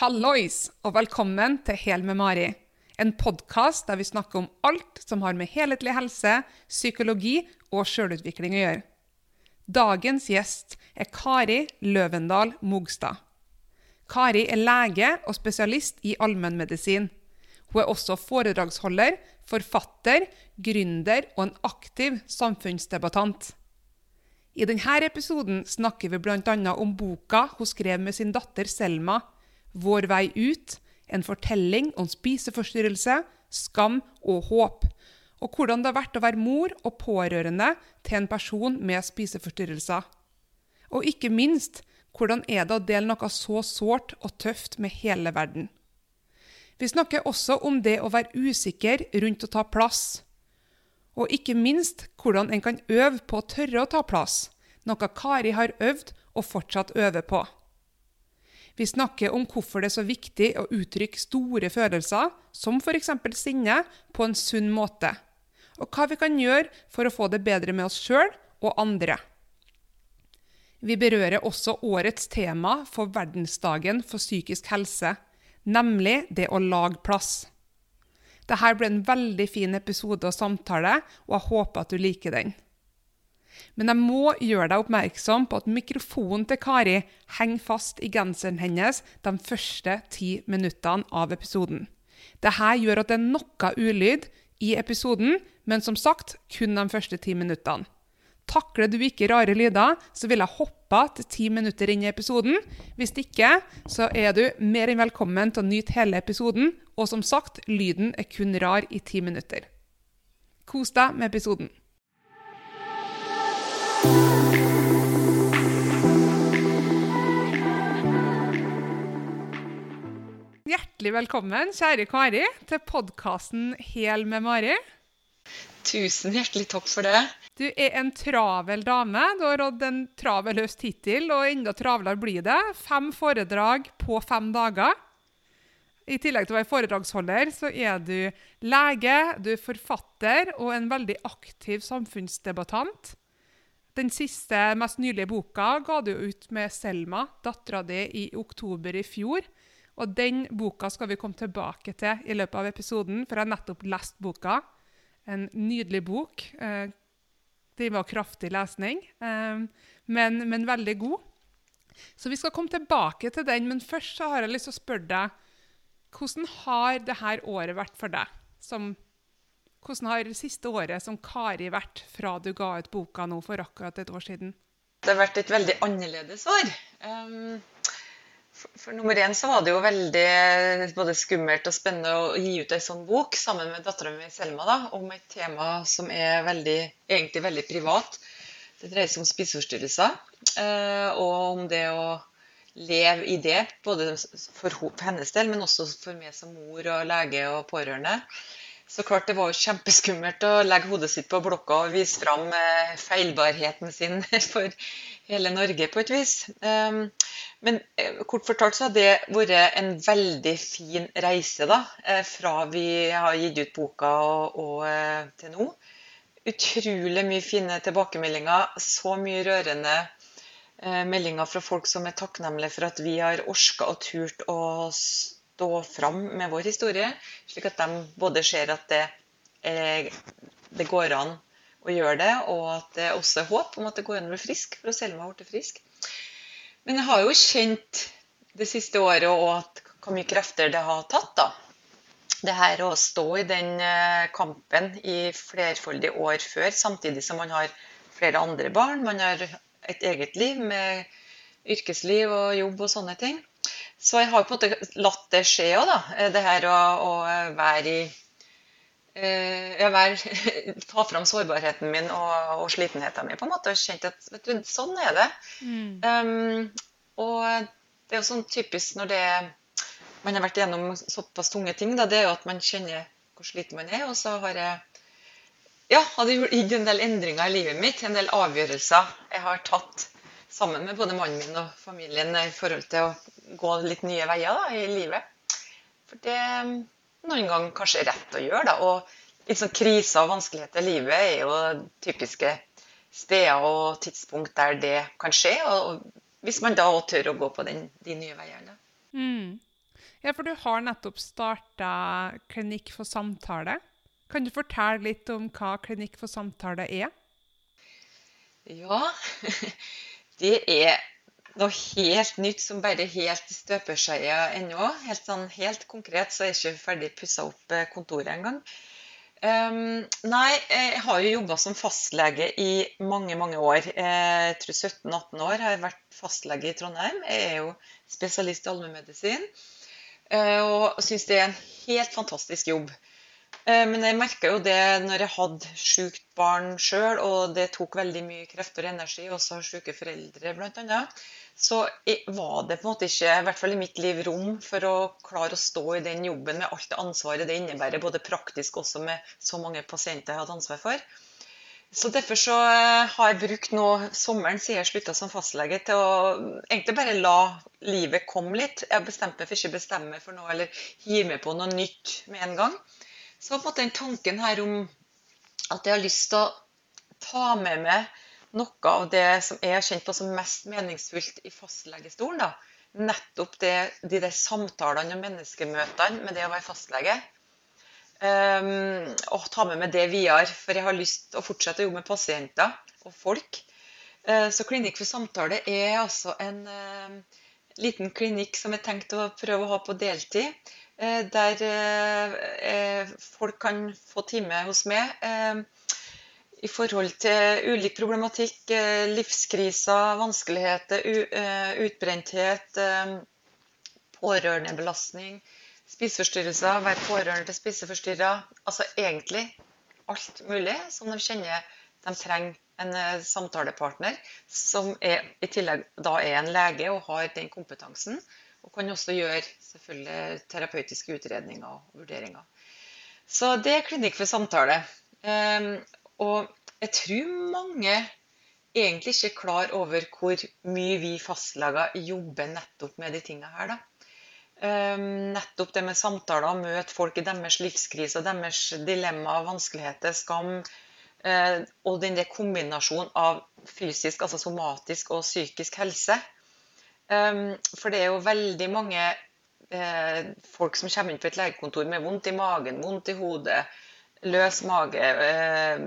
Hallois, og velkommen til Hel med Mari. En podkast der vi snakker om alt som har med helhetlig helse, psykologi og sjølutvikling å gjøre. Dagens gjest er Kari Løvendal Mogstad. Kari er lege og spesialist i allmennmedisin. Hun er også foredragsholder, forfatter, gründer og en aktiv samfunnsdebattant. I denne episoden snakker vi bl.a. om boka hun skrev med sin datter Selma, 'Vår vei ut', en fortelling om spiseforstyrrelse, skam og håp, og hvordan det har vært å være mor og pårørende til en person med spiseforstyrrelser. Og ikke minst, hvordan er det å dele noe så sårt og tøft med hele verden? Vi snakker også om det å være usikker rundt å ta plass. Og ikke minst hvordan en kan øve på å tørre å ta plass, noe Kari har øvd og fortsatt øver på. Vi snakker om hvorfor det er så viktig å uttrykke store følelser, som f.eks. sinne, på en sunn måte, og hva vi kan gjøre for å få det bedre med oss sjøl og andre. Vi berører også årets tema for verdensdagen for psykisk helse, nemlig det å lage plass. Dette ble en veldig fin episode og samtale, og jeg håper at du liker den. Men jeg må gjøre deg oppmerksom på at mikrofonen til Kari henger fast i genseren hennes de første ti minuttene av episoden. Dette gjør at det er noe ulyd i episoden, men som sagt kun de første ti minuttene. Takler du ikke rare lyder, så vil jeg hoppe til ti minutter inn i episoden. Hvis ikke, så er du mer enn velkommen til å nyte hele episoden. Og som sagt, lyden er kun rar i ti minutter. Kos deg med episoden. Hjertelig velkommen, kjære Kari, til podkasten Hel med Mari. Tusen hjertelig takk for det. Du er en travel dame. Du har hatt en travel høst hittil, og enda travlere blir det. Fem foredrag på fem dager. I tillegg til å være foredragsholder, så er du lege, du er forfatter og en veldig aktiv samfunnsdebattant. Den siste, mest nylige boka ga du ut med Selma, dattera di, i oktober i fjor. Og den boka skal vi komme tilbake til i løpet av episoden, for jeg har nettopp lest boka. En nydelig bok. Eh, det var kraftig lesning, eh, men, men, veldig god. Så vi skal komme tilbake til den, men først så har jeg lyst til å spørre deg hvordan har dette året vært for deg? Som, hvordan har det siste året som Kari vært fra du ga ut boka nå for akkurat et år siden? Det har vært et veldig annerledes år. Um, for, nummer én så var det jo veldig både skummelt og spennende å gi ut ei sånn bok sammen med dattera mi Selma da, om et tema som er veldig, egentlig veldig privat. Det dreier seg om spiseforstyrrelser uh, og om det å leve i det, både for hennes del, men også for meg som mor og lege og pårørende. Så klart det var kjempeskummelt å legge hodet sitt på blokka og vise fram eh, feilbarheten sin for hele Norge på et vis. Ehm, men eh, kort fortalt så har det vært en veldig fin reise da, eh, fra vi har gitt ut boka og, og til nå. Utrolig mye fine tilbakemeldinger, så mye rørende Eh, meldinger fra folk som er takknemlige for at vi har orska og turt å stå fram med vår historie, slik at de både ser at det, det går an å gjøre det, og at det også er håp om at det går an å bli frisk, for Selma har blitt frisk. Men jeg har jo kjent det siste året og at hvor mye krefter det har tatt. da. Det her å stå i den eh, kampen i flerfoldige år før, samtidig som man har flere andre barn. Man har et eget liv med yrkesliv og jobb og sånne ting. Så jeg har på en måte latt det skje òg, da. Det her å, å være i jeg være, ta fram sårbarheten min og, og slitenheten min på en måte, og kjente at vet du, sånn er det. Mm. Um, og det er jo sånn typisk når det, man har vært gjennom såpass tunge ting, da, det er jo at man kjenner hvor sliten man er. Og så har jeg ja, hadde gitt en del endringer i livet mitt. En del avgjørelser jeg har tatt sammen med både mannen min og familien i forhold til å gå litt nye veier da, i livet. For det noen ganger kanskje rett å gjøre. da, og liksom Kriser og vanskeligheter i livet er jo typiske steder og tidspunkt der det kan skje. og Hvis man da tør å gå på den, de nye veiene. Mm. Ja, for du har nettopp starta Klinikk for samtale. Kan du fortelle litt om hva Klinikk for samtale er? Ja, det er noe helt nytt som bare helt i støpeskjea ennå. Helt, sånn, helt konkret så er jeg ikke ferdig pussa opp eh, kontoret engang. Um, nei, jeg har jo jobba som fastlege i mange, mange år. Jeg tror 17-18 år har jeg vært fastlege i Trondheim. Jeg er jo spesialist i allmennmedisin uh, og syns det er en helt fantastisk jobb. Uh, men jeg merka jo det når jeg hadde sjukt barn sjøl, og det tok veldig mye krefter og energi, også sjuke foreldre bl.a så var det på en måte ikke, i hvert fall i mitt liv, rom for å klare å stå i den jobben med alt det ansvaret det innebærer, både praktisk også med så mange pasienter jeg hadde ansvar for. Så Derfor så eh, har jeg brukt nå sommeren siden jeg slutta som fastlege, til å egentlig bare la livet komme litt. Jeg har bestemt meg for ikke å bestemme for noe eller hive meg på noe nytt med en gang. Så på en måte den tanken her om at jeg har lyst til å ta med meg noe av det som jeg har kjent på som mest meningsfullt i fastlegestolen. da, Nettopp det, de der samtalene og menneskemøtene med det å være fastlege. Um, og ta med meg det videre, for jeg har lyst til å fortsette å jobbe med pasienter og folk. Uh, så Klinikk for samtale er altså en uh, liten klinikk som jeg tenkte å prøve å ha på deltid. Uh, der folk kan få time hos meg i forhold til ulik problematikk, eh, livskriser, vanskeligheter, eh, utbrenthet, eh, pårørendebelastning, spiseforstyrrelser, være pårørende til spiseforstyrra. Altså egentlig alt mulig som de kjenner de trenger en samtalepartner, som er, i tillegg da er en lege og har den kompetansen. Og kan også gjøre selvfølgelig terapeutiske utredninger og vurderinger. Så det er klinikk for samtale. Og jeg tror mange egentlig ikke er klar over hvor mye vi fastleger jobber nettopp med de tingene her. da. Um, nettopp det med samtaler, møte folk i deres livskrise, deres dilemmaer, vanskeligheter, skam. Uh, og den der kombinasjonen av fysisk, altså somatisk og psykisk helse. Um, for det er jo veldig mange uh, folk som kommer inn på et legekontor med vondt i magen, vondt i hodet, løs mage, eh,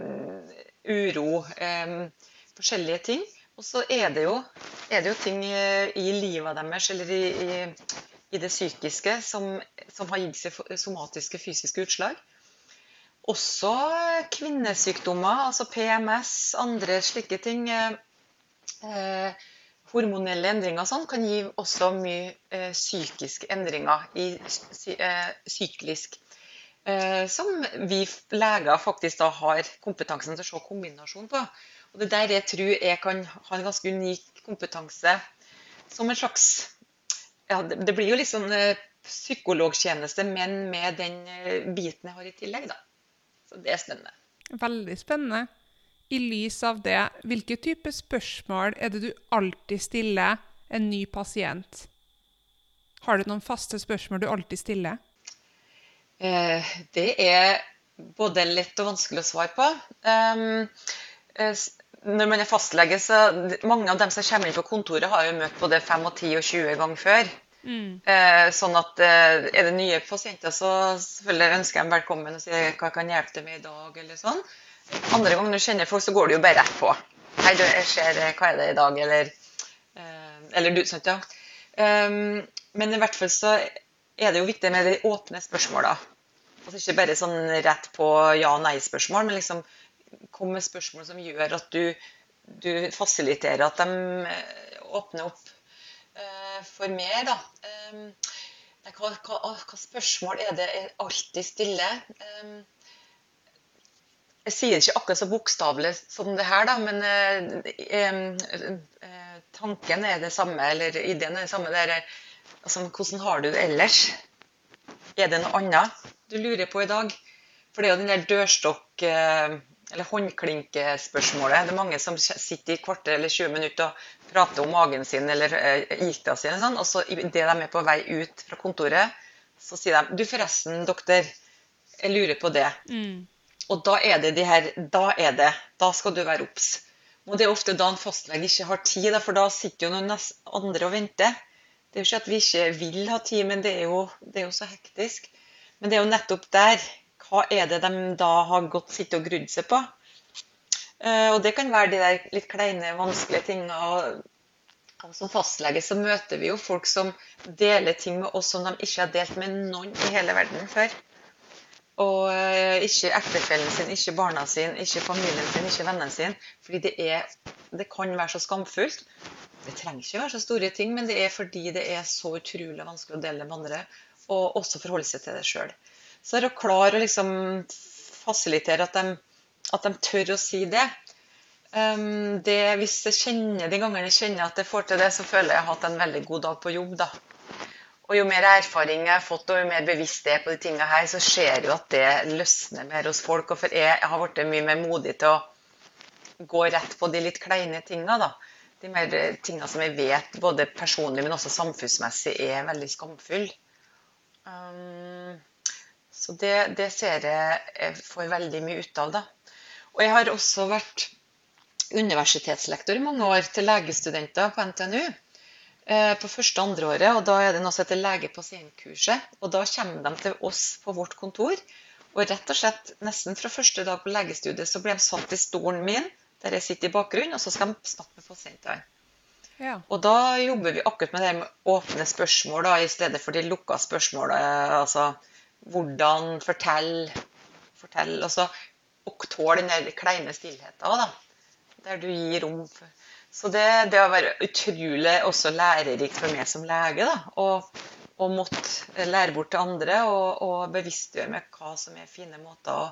uro, eh, forskjellige ting. Og så er er det jo ting i livet deres eller i, i, i det psykiske som, som, har gitt seg somatiske fysiske utslag. Også kvinnesykdommer, altså PMS, andre slike ting. Eh, hormonelle endringer sånn kan gi også mye eh, psykiske endringer i eh, syklisk Eh, som vi leger faktisk da har kompetansen til å se kombinasjon på. Og Det der jeg tror jeg kan ha en ganske unik kompetanse som en slags ja, Det blir jo liksom psykologtjeneste, men med den eh, biten jeg har i tillegg, da. Så det er spennende. Veldig spennende. I lys av det, hvilke type spørsmål er det du alltid stiller en ny pasient? Har du noen faste spørsmål du alltid stiller? Eh, det er både lett og vanskelig å svare på. Ehm, eh, når man er fastlege, så mange av dem som kommer inn på kontoret, har jo møtt både 5, og 10 og 20 ganger før. Mm. Eh, sånn at er det nye pasienter, så selvfølgelig ønsker jeg dem velkommen og sier hva jeg kan hjelpe til med i dag. eller sånn. Andre ganger du kjenner folk, så går det jo bare rett på. Hei, du, jeg ser, hva er det i dag? Eller, eller du, sant, ja. Um, men i hvert fall så er det jo viktig med de åpne spørsmåla. Altså ikke bare sånn rett på ja- og nei-spørsmål, men liksom kom med spørsmål som gjør at du, du fasiliterer at de eh, åpner opp uh, for mer. da. Um, hva, hva, hva, spørsmål er det jeg alltid stiller? Um, jeg sier det ikke akkurat så bokstavelig som det her, da, men eh, eh, tanken er det samme, eller ideen er det samme. Det er altså, hvordan har du det ellers? Er det noe annet du lurer på i dag? For det er jo den der dørstokk- eh, eller håndklinkespørsmålet. Det er mange som sitter i kvarter eller 20 minutter og prater om magen sin eller eh, gikta si, sånn, og så idet de er på vei ut fra kontoret, så sier de Du, forresten, doktor, jeg lurer på det. Mm. Og da er det de her Da er det. Da skal du være obs. Og det er ofte da en fastlege ikke har tid, for da sitter jo noen andre og venter. Det er jo ikke at vi ikke vil ha tid, men det er jo, det er jo så hektisk. Men det er jo nettopp der. Hva er det de da har gått sittet og grudd seg på? Eh, og det kan være de der litt kleine, vanskelige. Og som fastlege så møter vi jo folk som deler ting med oss som de ikke har delt med noen i hele verden før. Og eh, ikke ektefellen sin, ikke barna sin, ikke familien sin, ikke vennene sin. Fordi det, er, det kan være så skamfullt. Det trenger ikke være så store ting, men det er fordi det er så utrolig vanskelig å dele med andre. Og også forholde seg til det sjøl. Så er det å klare å liksom fasilitere at de, at de tør å si det. Um, det hvis jeg kjenner, De gangene jeg kjenner at jeg får til det, så føler jeg at jeg har hatt en veldig god dag på jobb. da. Og jo mer erfaring jeg har fått, og jo mer bevisst jeg er på de tingene her, så ser jo at det løsner mer hos folk. Og for jeg har blitt mye mer modig til å gå rett på de litt kleine tinga, da. De mer tinga som jeg vet både personlig, men også samfunnsmessig er veldig skamfulle. Um, så det, det, ser jeg jeg får veldig mye ut av, da. Og jeg har også vært universitetslektor i mange år til legestudenter på NTNU. Eh, på første og andre året. og Da er det noe som heter lege-pasient-kurset. og Da kommer de til oss på vårt kontor. Og rett og slett nesten fra første dag på legestudiet så blir de satt i stolen min, der jeg sitter i bakgrunnen, og så skal de snakke med pasientene. Ja. Og da jobber vi akkurat med det med åpne spørsmål da, i stedet for de lukka spørsmålene. Altså hvordan Fortell. Fortell. Altså, og tål den kleine stillheten òg, da. Der du gir rom for så det, det har vært utrolig også lærerikt for meg som lege. da, og måtte lære bort til andre og, og bevisstgjøre meg hva som er fine måter å,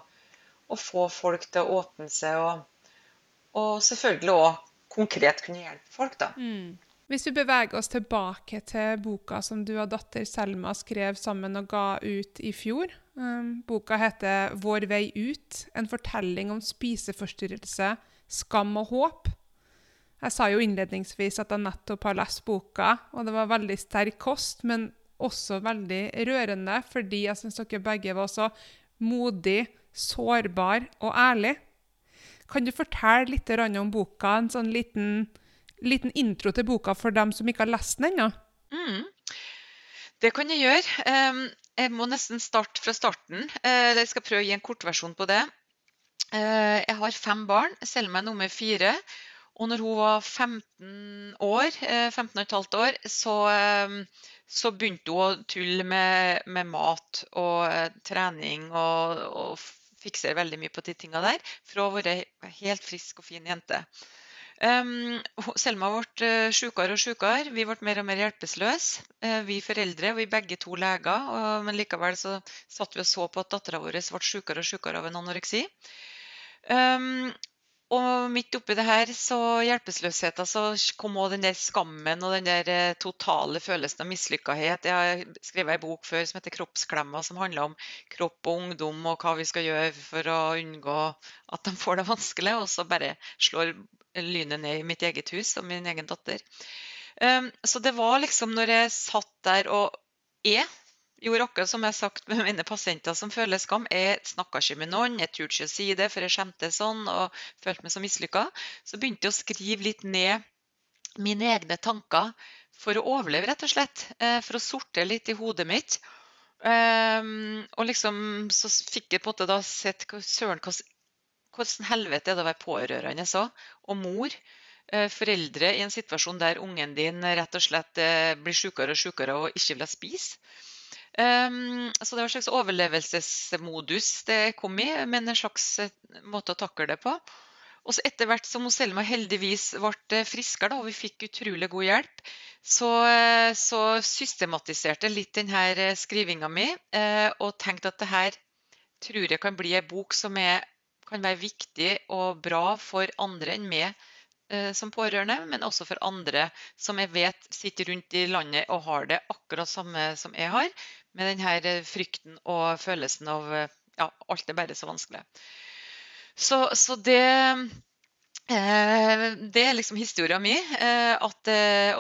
å få folk til å åpne seg, og, og selvfølgelig òg konkret kunne hjelpe folk. da. Mm. Hvis vi beveger oss tilbake til boka som du og datter Selma skrev sammen og ga ut i fjor. Um, boka heter 'Vår vei ut', en fortelling om spiseforstyrrelse, skam og håp. Jeg sa jo innledningsvis at jeg nettopp har lest boka, og det var veldig sterk kost, men også veldig rørende, fordi jeg syns dere begge var så modig, sårbar og ærlig. Kan du fortelle litt om boka, en sånn liten, liten intro til boka for dem som ikke har lest den ennå? Mm. Det kan jeg gjøre. Jeg må nesten starte fra starten. Eh, jeg skal prøve å gi en kortversjon på det. Eh, jeg har fem barn. Selma er nummer fire. Og når hun var 15 år, 15 eh, 15,5 år, så, eh, så, begynte hun å tulle med, med mat og eh, trening og, og fikser veldig mye på de tinga der, fra å være helt frisk og fin jente. Um, Selma ble sjukere og sykere. Vi ble mer og mer hjelpeløse. Vi foreldre, vi begge to leger. Og, men likevel så satt vi og så på at dattera vår ble sykere og sykere av en anoreksi. Um, og midt oppi det her, så hjelpeløsheten, så kom òg den der skammen og den der eh, totale følelsen av mislykkethet. Jeg har skrevet en bok før som heter 'Kroppsklemmer', som handler om kropp og ungdom og hva vi skal gjøre for å unngå at de får det vanskelig. Og så bare slår lynet ned i mitt eget hus og min egen datter. Um, så det var liksom når jeg satt der og er gjorde akkurat som jeg har sagt med mine pasienter som føler skam. Jeg snakka ikke med noen, jeg turte ikke å si det, for jeg skjemtes sånn og følte meg så mislykka. Så begynte jeg å skrive litt ned mine egne tanker for å overleve, rett og slett. Eh, for å sorte litt i hodet mitt. Um, og liksom så fikk jeg på en måte da sett søren hvordan helvete er det å være pårørende så, og mor. Eh, foreldre i en situasjon der ungen din rett og slett eh, blir sykere og sykere og ikke vil spise. Um, så det var en slags overlevelsesmodus det kom i, men en slags eh, måte å takle det på. Og så etter hvert som Selma heldigvis ble friskere, og vi fikk utrolig god hjelp, så, eh, så systematiserte jeg litt denne eh, skrivinga mi og tenkte at det her tror jeg kan bli ei bok som er, kan være viktig og bra for andre enn meg som pårørende, men også for andre som jeg vet sitter rundt i landet og har det akkurat samme som jeg har, med denne eh, frykten og følelsen av eh, ja, alt er bare så vanskelig. Så, så det eh, det er liksom historien min. At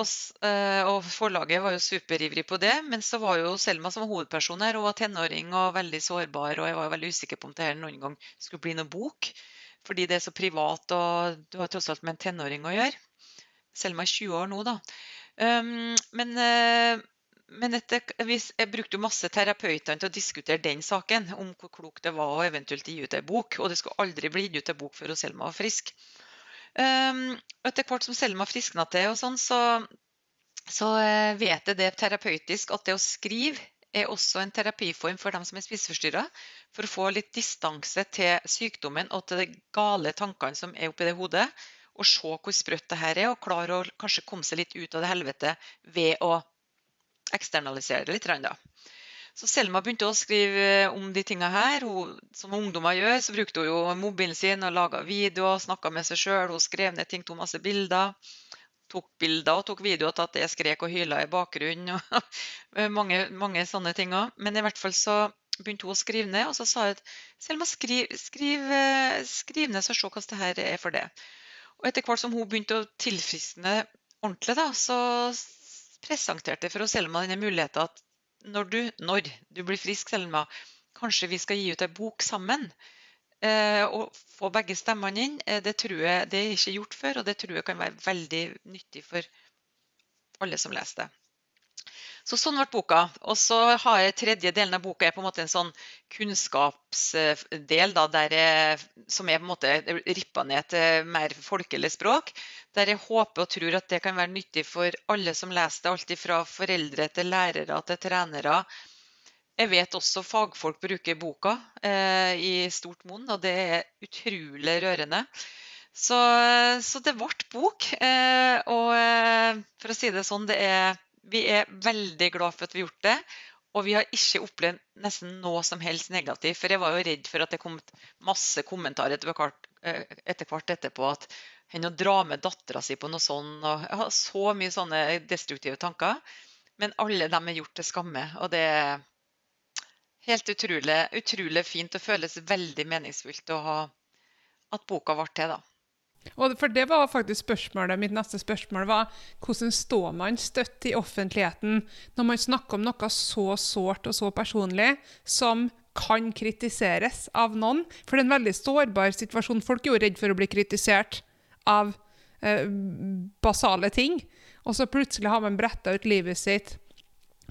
oss, og forlaget var jo superivrig på det. Men så var jo Selma som var hovedperson her, hun var tenåring og veldig sårbar. Og jeg var veldig usikker på om det her noen gang skulle bli noen bok. Fordi det er så privat, og du har tross alt med en tenåring å gjøre. Selma er 20 år nå, da. Um, men, men etter, jeg brukte masse terapeutene til å diskutere den saken, om hvor klokt det var å eventuelt gi ut en bok. Og det skulle aldri bli gitt ut en bok før Selma var frisk. Um, etter hvert som Selma friskna til, og sånn, så, så vet jeg det terapeutisk at det å skrive er også en terapiform for dem som er spiseforstyrra, for å få litt distanse til sykdommen og til de gale tankene som er oppi det hodet, og se hvor sprøtt det her er, og klare å kanskje komme seg litt ut av det helvete ved å eksternalisere det litt. Da. Så Selma begynte å skrive om de tinga her. Hun, som ungdommer gjør, så brukte hun jo mobilen sin og laga videoer, snakka med seg sjøl. Hun skrev ned ting, tok masse bilder tok bilder og tok videoer til at jeg skrek og hyla i bakgrunnen. og mange, mange sånne ting òg. Men i hvert fall så begynte hun å skrive ned, og så sa hun at Selma, skriv, skriv, skriv ned, så se hvordan det her er for det. Og etter hvert som hun begynte å tilfriskne ordentlig, da, så presenterte for Selma denne muligheten at når du, når du blir frisk, Selma, kanskje vi skal gi ut ei bok sammen. Eh, og få begge stemmene inn, eh, det tror jeg det er ikke gjort før, og det tror jeg kan være veldig nyttig for alle som leser det. Så sånn ble boka. Og så har jeg tredje delen av boka er på en måte en sånn kunnskapsdel da, jeg, som er på en måte rippa ned til mer folkelig språk. Der jeg håper og tror at det kan være nyttig for alle som leser det. Alt fra foreldre til lærere til trenere jeg vet også fagfolk bruker boka eh, i stort monn, og det er utrolig rørende. Så, så det ble bok. Eh, og eh, for å si det sånn, det er, vi er veldig glad for at vi har gjort det. Og vi har ikke opplevd nesten noe som helst negativt. For jeg var jo redd for at det kom masse kommentarer etter hvert, eh, etter hvert etterpå at hen å dra med dattera si på noe sånt. Og jeg har så mye sånne destruktive tanker. Men alle dem er gjort til skamme. Og det, er helt utrolig, utrolig fint og føles veldig meningsfullt å ha at boka ble til. da. Og for Det var faktisk spørsmålet, Mitt neste spørsmål var hvordan står man støtt i offentligheten når man snakker om noe så sårt og så personlig som kan kritiseres av noen? For det er en veldig sårbar situasjon. Folk er jo redd for å bli kritisert av eh, basale ting. Og så plutselig har man bretta ut livet sitt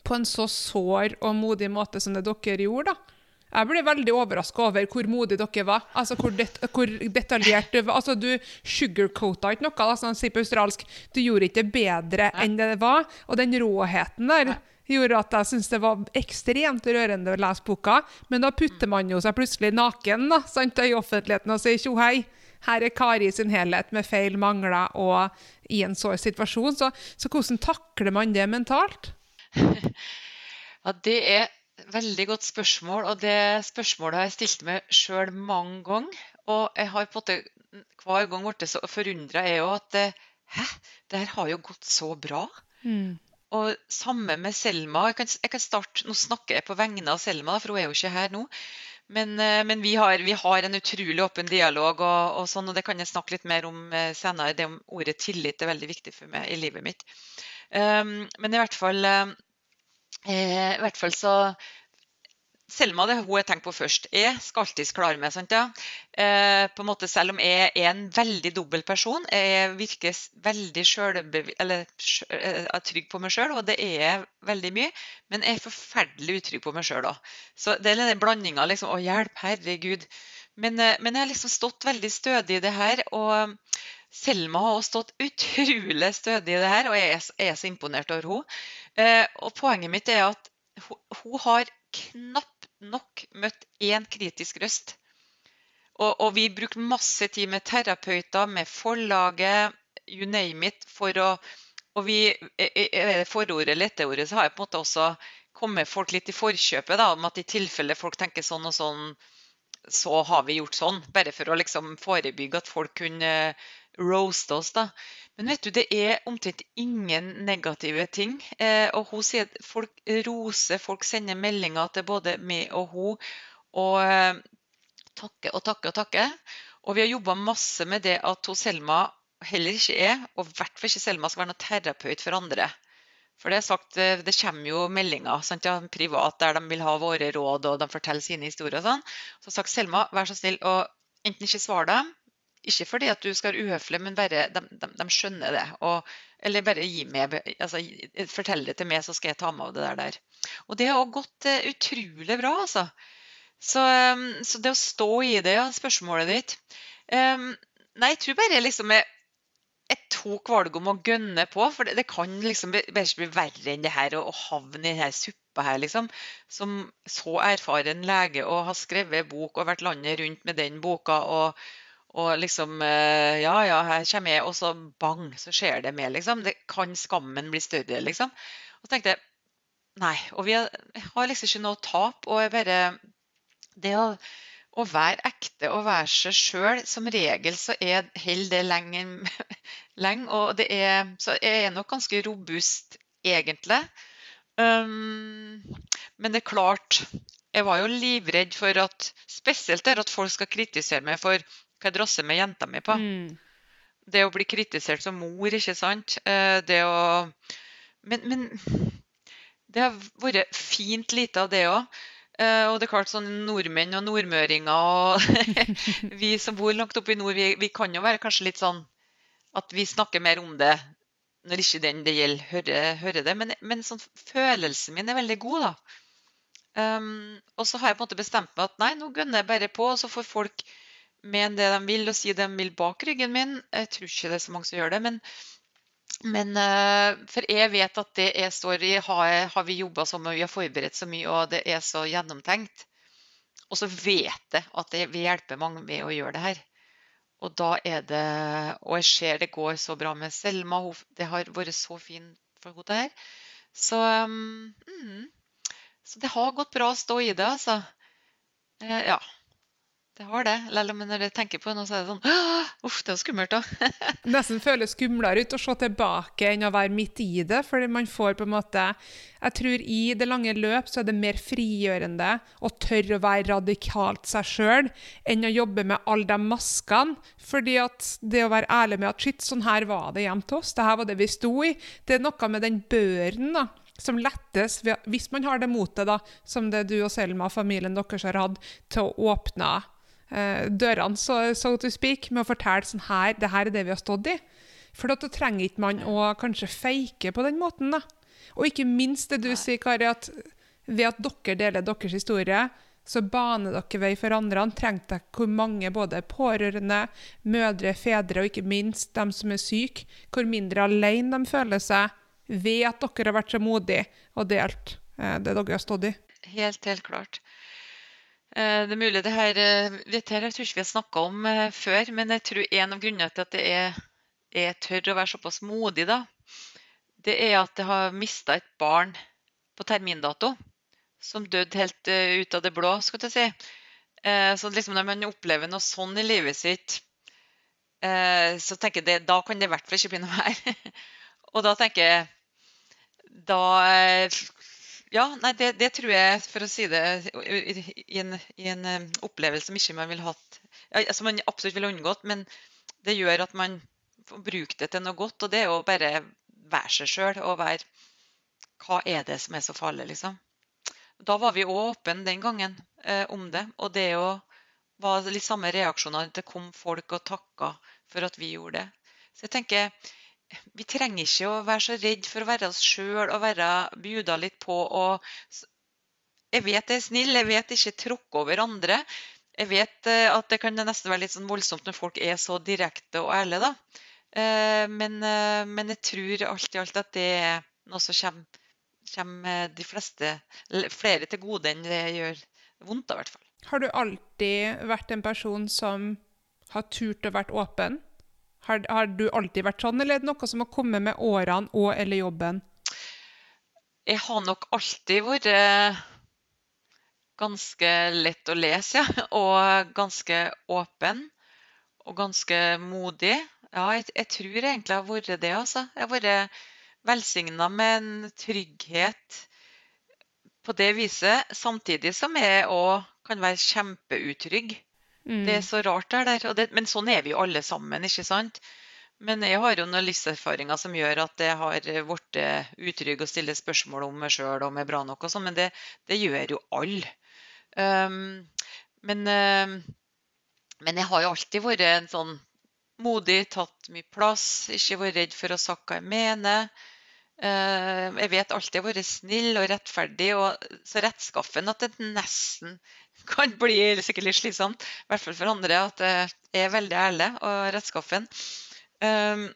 på en så sår og modig måte som det dere gjorde. da. Jeg ble veldig overraska over hvor modige dere var. Altså hvor, det, hvor detaljert du var. Altså Du sugarcoata ikke noe, altså, han sier på australsk. Du gjorde ikke det bedre enn det var. Og den råheten der gjorde at jeg syntes det var ekstremt rørende å lese boka. Men da putter man jo seg plutselig naken da, sant, i offentligheten og sier tjo hei. Her er Kari i sin helhet med feil, mangler og i en sår situasjon. Så, så hvordan takler man det mentalt? Ja, Det er veldig godt spørsmål, og det spørsmålet har jeg stilt meg sjøl mange ganger. Og jeg har på en måte hver gang blitt så forundra jeg òg at Hæ, det her har jo gått så bra. Mm. Og samme med Selma. Jeg kan, jeg kan, starte, Nå snakker jeg på vegne av Selma, for hun er jo ikke her nå. Men, eh, men vi, har, vi, har, en utrolig åpen dialog, og, og, sånn, og det kan jeg snakke litt mer om eh, senere. Det om ordet tillit er veldig viktig for meg i livet mitt. Um, men i hvert fall uh, i hvert fall så Selma det hun jeg tenkt på først. Jeg skal alltids klare meg. sant ja? Eh, på en måte Selv om jeg er en veldig dobbel person, jeg virker veldig eller, eh, trygg på meg sjøl, og det er jeg veldig mye, men jeg er forferdelig utrygg på meg sjøl òg. Så det er den blandinga liksom Å, hjelp, herregud. Men, men, jeg har liksom stått veldig stødig i det her. og Selma har også stått utrolig stødig i det her, og jeg er, er så imponert over henne. Eh, og poenget mitt er at hun, har knapt nok møtt én kritisk røst. Og, og, vi brukte masse tid med terapeuter, med forlaget, you name it, for å Og vi, i forordet eller etterordet så har jeg på en måte også kommet folk litt i forkjøpet da, om at i tilfelle folk tenker sånn og sånn, så har vi gjort sånn. Bare for å liksom forebygge at folk kunne roaste oss, da. Men vet du, det er omtrent ingen negative ting. Eh, og hun sier at folk roser, folk sender meldinger til både meg og hun. Og eh, takker og takker og takker. Og vi har jobba masse med det at hun Selma heller ikke er, og i hvert fall ikke Selma skal være noen terapeut for andre. For det er sagt, eh, det kommer jo meldinger sant, ja, privat der de vil ha våre råd og de forteller sine historier. og sånn. Så har sagt Selma, vær så snill å enten ikke svare dem, ikke fordi at du skal være uhøflig, men bare de, de, de, skjønner det. Og Eller bare gi meg, altså, fortell det til meg, så skal jeg ta med av det der. Og det har gått uh, utrolig bra, altså. Så, um, så, det å stå i det, ja, spørsmålet ditt um, Nei, jeg tror bare liksom jeg, jeg tok valget om å gønne på. For det, det kan liksom bare ikke bli verre enn det her å, havne i denne suppa her, liksom. Som så erfaren lege og har skrevet bok og vært landet rundt med den boka. og og liksom eh, Ja, ja, her kommer jeg, og så bang, så skjer det med, liksom. Det kan skammen bli større, liksom. Og så tenkte jeg nei. Og vi har, har liksom ikke noe tap. Og jeg bare Det å, å være ekte og være seg sjøl, som regel så er holder det lenge, lenge. Og det er Så jeg er nok ganske robust, egentlig. Um, men det er klart jeg var jo livredd for at spesielt der at folk skal kritisere meg for hva jeg drasser med jenta mi på. Mm. Det å bli kritisert som mor, ikke sant. Eh, det å Men, men det har vært fint lite av det òg. Eh, og det er klart sånn nordmenn og nordmøringer og vi som bor langt oppe i nord, vi, vi, kan jo være kanskje litt sånn at vi snakker mer om det når ikke den det gjelder, hører, hører det. Men, men sånn, følelsen min er veldig god, da. Um, og så har jeg på en måte bestemt meg at nei, nå gønner jeg bare på, og så får folk mene det de vil og si det de vil bak ryggen min. Jeg tror ikke det er så mange som gjør det. Men, men uh, for jeg vet at det jeg står i, har, vi jobba så mye, vi har forberedt så mye, og det er så gjennomtenkt. Og så vet jeg at det vil hjelpe mange med å gjøre det her. Og da er det Og jeg ser det går så bra med Selma. Det har vært så fint for henne, det her. Så mm, så det har gått bra å stå i det, altså. Eh, ja. Det har det. eller om når jeg tenker på det nå, så er det sånn Uff, det er skummelt, da. Nesten føles skumlere ut å se tilbake enn å være midt i det. fordi man får på en måte Jeg tror i det lange løp så er det mer frigjørende å tørre å være radikalt seg sjøl enn å jobbe med alle de maskene. Fordi at det å være ærlig med at shit, sånn her var det hjemme til oss, det her var det vi sto i, det er noe med den børen da, som lettes hvis man har det motet, da, som det du og Selma og familien deres har hatt, til å åpne dørene, so, so, to speak, med å fortelle sånn her, det her er det vi har stått i. For da trenger ikke man å kanskje feike på den måten. da. Og ikke minst det du sier, Kari, at ved at dere deler deres historie, så baner dere vei for andre. Trenger dere hvor mange både pårørende, mødre, fedre og ikke minst dem som er syke, hvor mindre alene de føler seg ved at dere har vært så modige og delt eh, det dere har stått i? Helt, helt klart. Eh, det er mulig det her eh, vet her, Jeg tror ikke vi har snakka om før, men jeg tror en av grunnene til at det er, er tør å være såpass modig, da, det er at jeg har mista et barn på termindato som døde helt ut av det blå, skal jeg si. Så liksom når man opplever noe sånn i livet sitt, så tenker jeg da kan det i hvert fall ikke bli noe mer. Og da tenker jeg da eh, Ja, nei, det, det, tror jeg, for å si det, i en, i en opplevelse som ikke man vil hatt Som man absolutt ville unngått, men det gjør at man får brukt det til noe godt. Og det er å bare være seg sjøl og være Hva er det som er så farlig, liksom? Da var vi òg åpne den gangen eh, om det. Og det jo var litt samme reaksjoner. Det kom folk og takka for at vi gjorde det. Så jeg tenker vi trenger ikke å være så redd for å være oss sjøl og være bjuda litt på. Og jeg vet jeg er snill, jeg vet ikke tråkke over andre. Jeg vet eh, at det kan nesten være litt sånn voldsomt når folk er så direkte og ærlige, da. Eh, men, eh, men, jeg tror alt i alt at det er noe som kommer, kommer de fleste, flere til gode enn det gjør vondt, i hvert fall. Har du alltid vært en person som har turt å være åpen? Har, har, du alltid vært sånn, eller er det noe som har kommet med årene og eller jobben? Jeg har nok alltid vært eh, ganske lett å lese, ja. Og ganske åpen. Og ganske modig. Ja, jeg, jeg tror egentlig jeg har vært det, altså. Jeg har vært velsigna med en trygghet på det viset, samtidig som jeg òg kan være kjempeutrygg. Mm. Det er så rart det der. Det, men sånn er vi jo alle sammen, ikke sant? Men jeg har jo noen livserfaringer som gjør at jeg har blitt utrygg og stiller spørsmål om meg sjøl om jeg er bra nok og sånn, men det, det, gjør jo alle. Um, men, um, men, jeg har jo alltid vært en sånn modig, tatt mye plass, ikke vært redd for å si hva jeg mener. Uh, jeg vet alltid jeg har vært snill og rettferdig, og så rettskaffen at det nesten kan bli sikkert litt slitsomt, i hvert fall for andre, at jeg er veldig ærlig og rettskaffen. Um,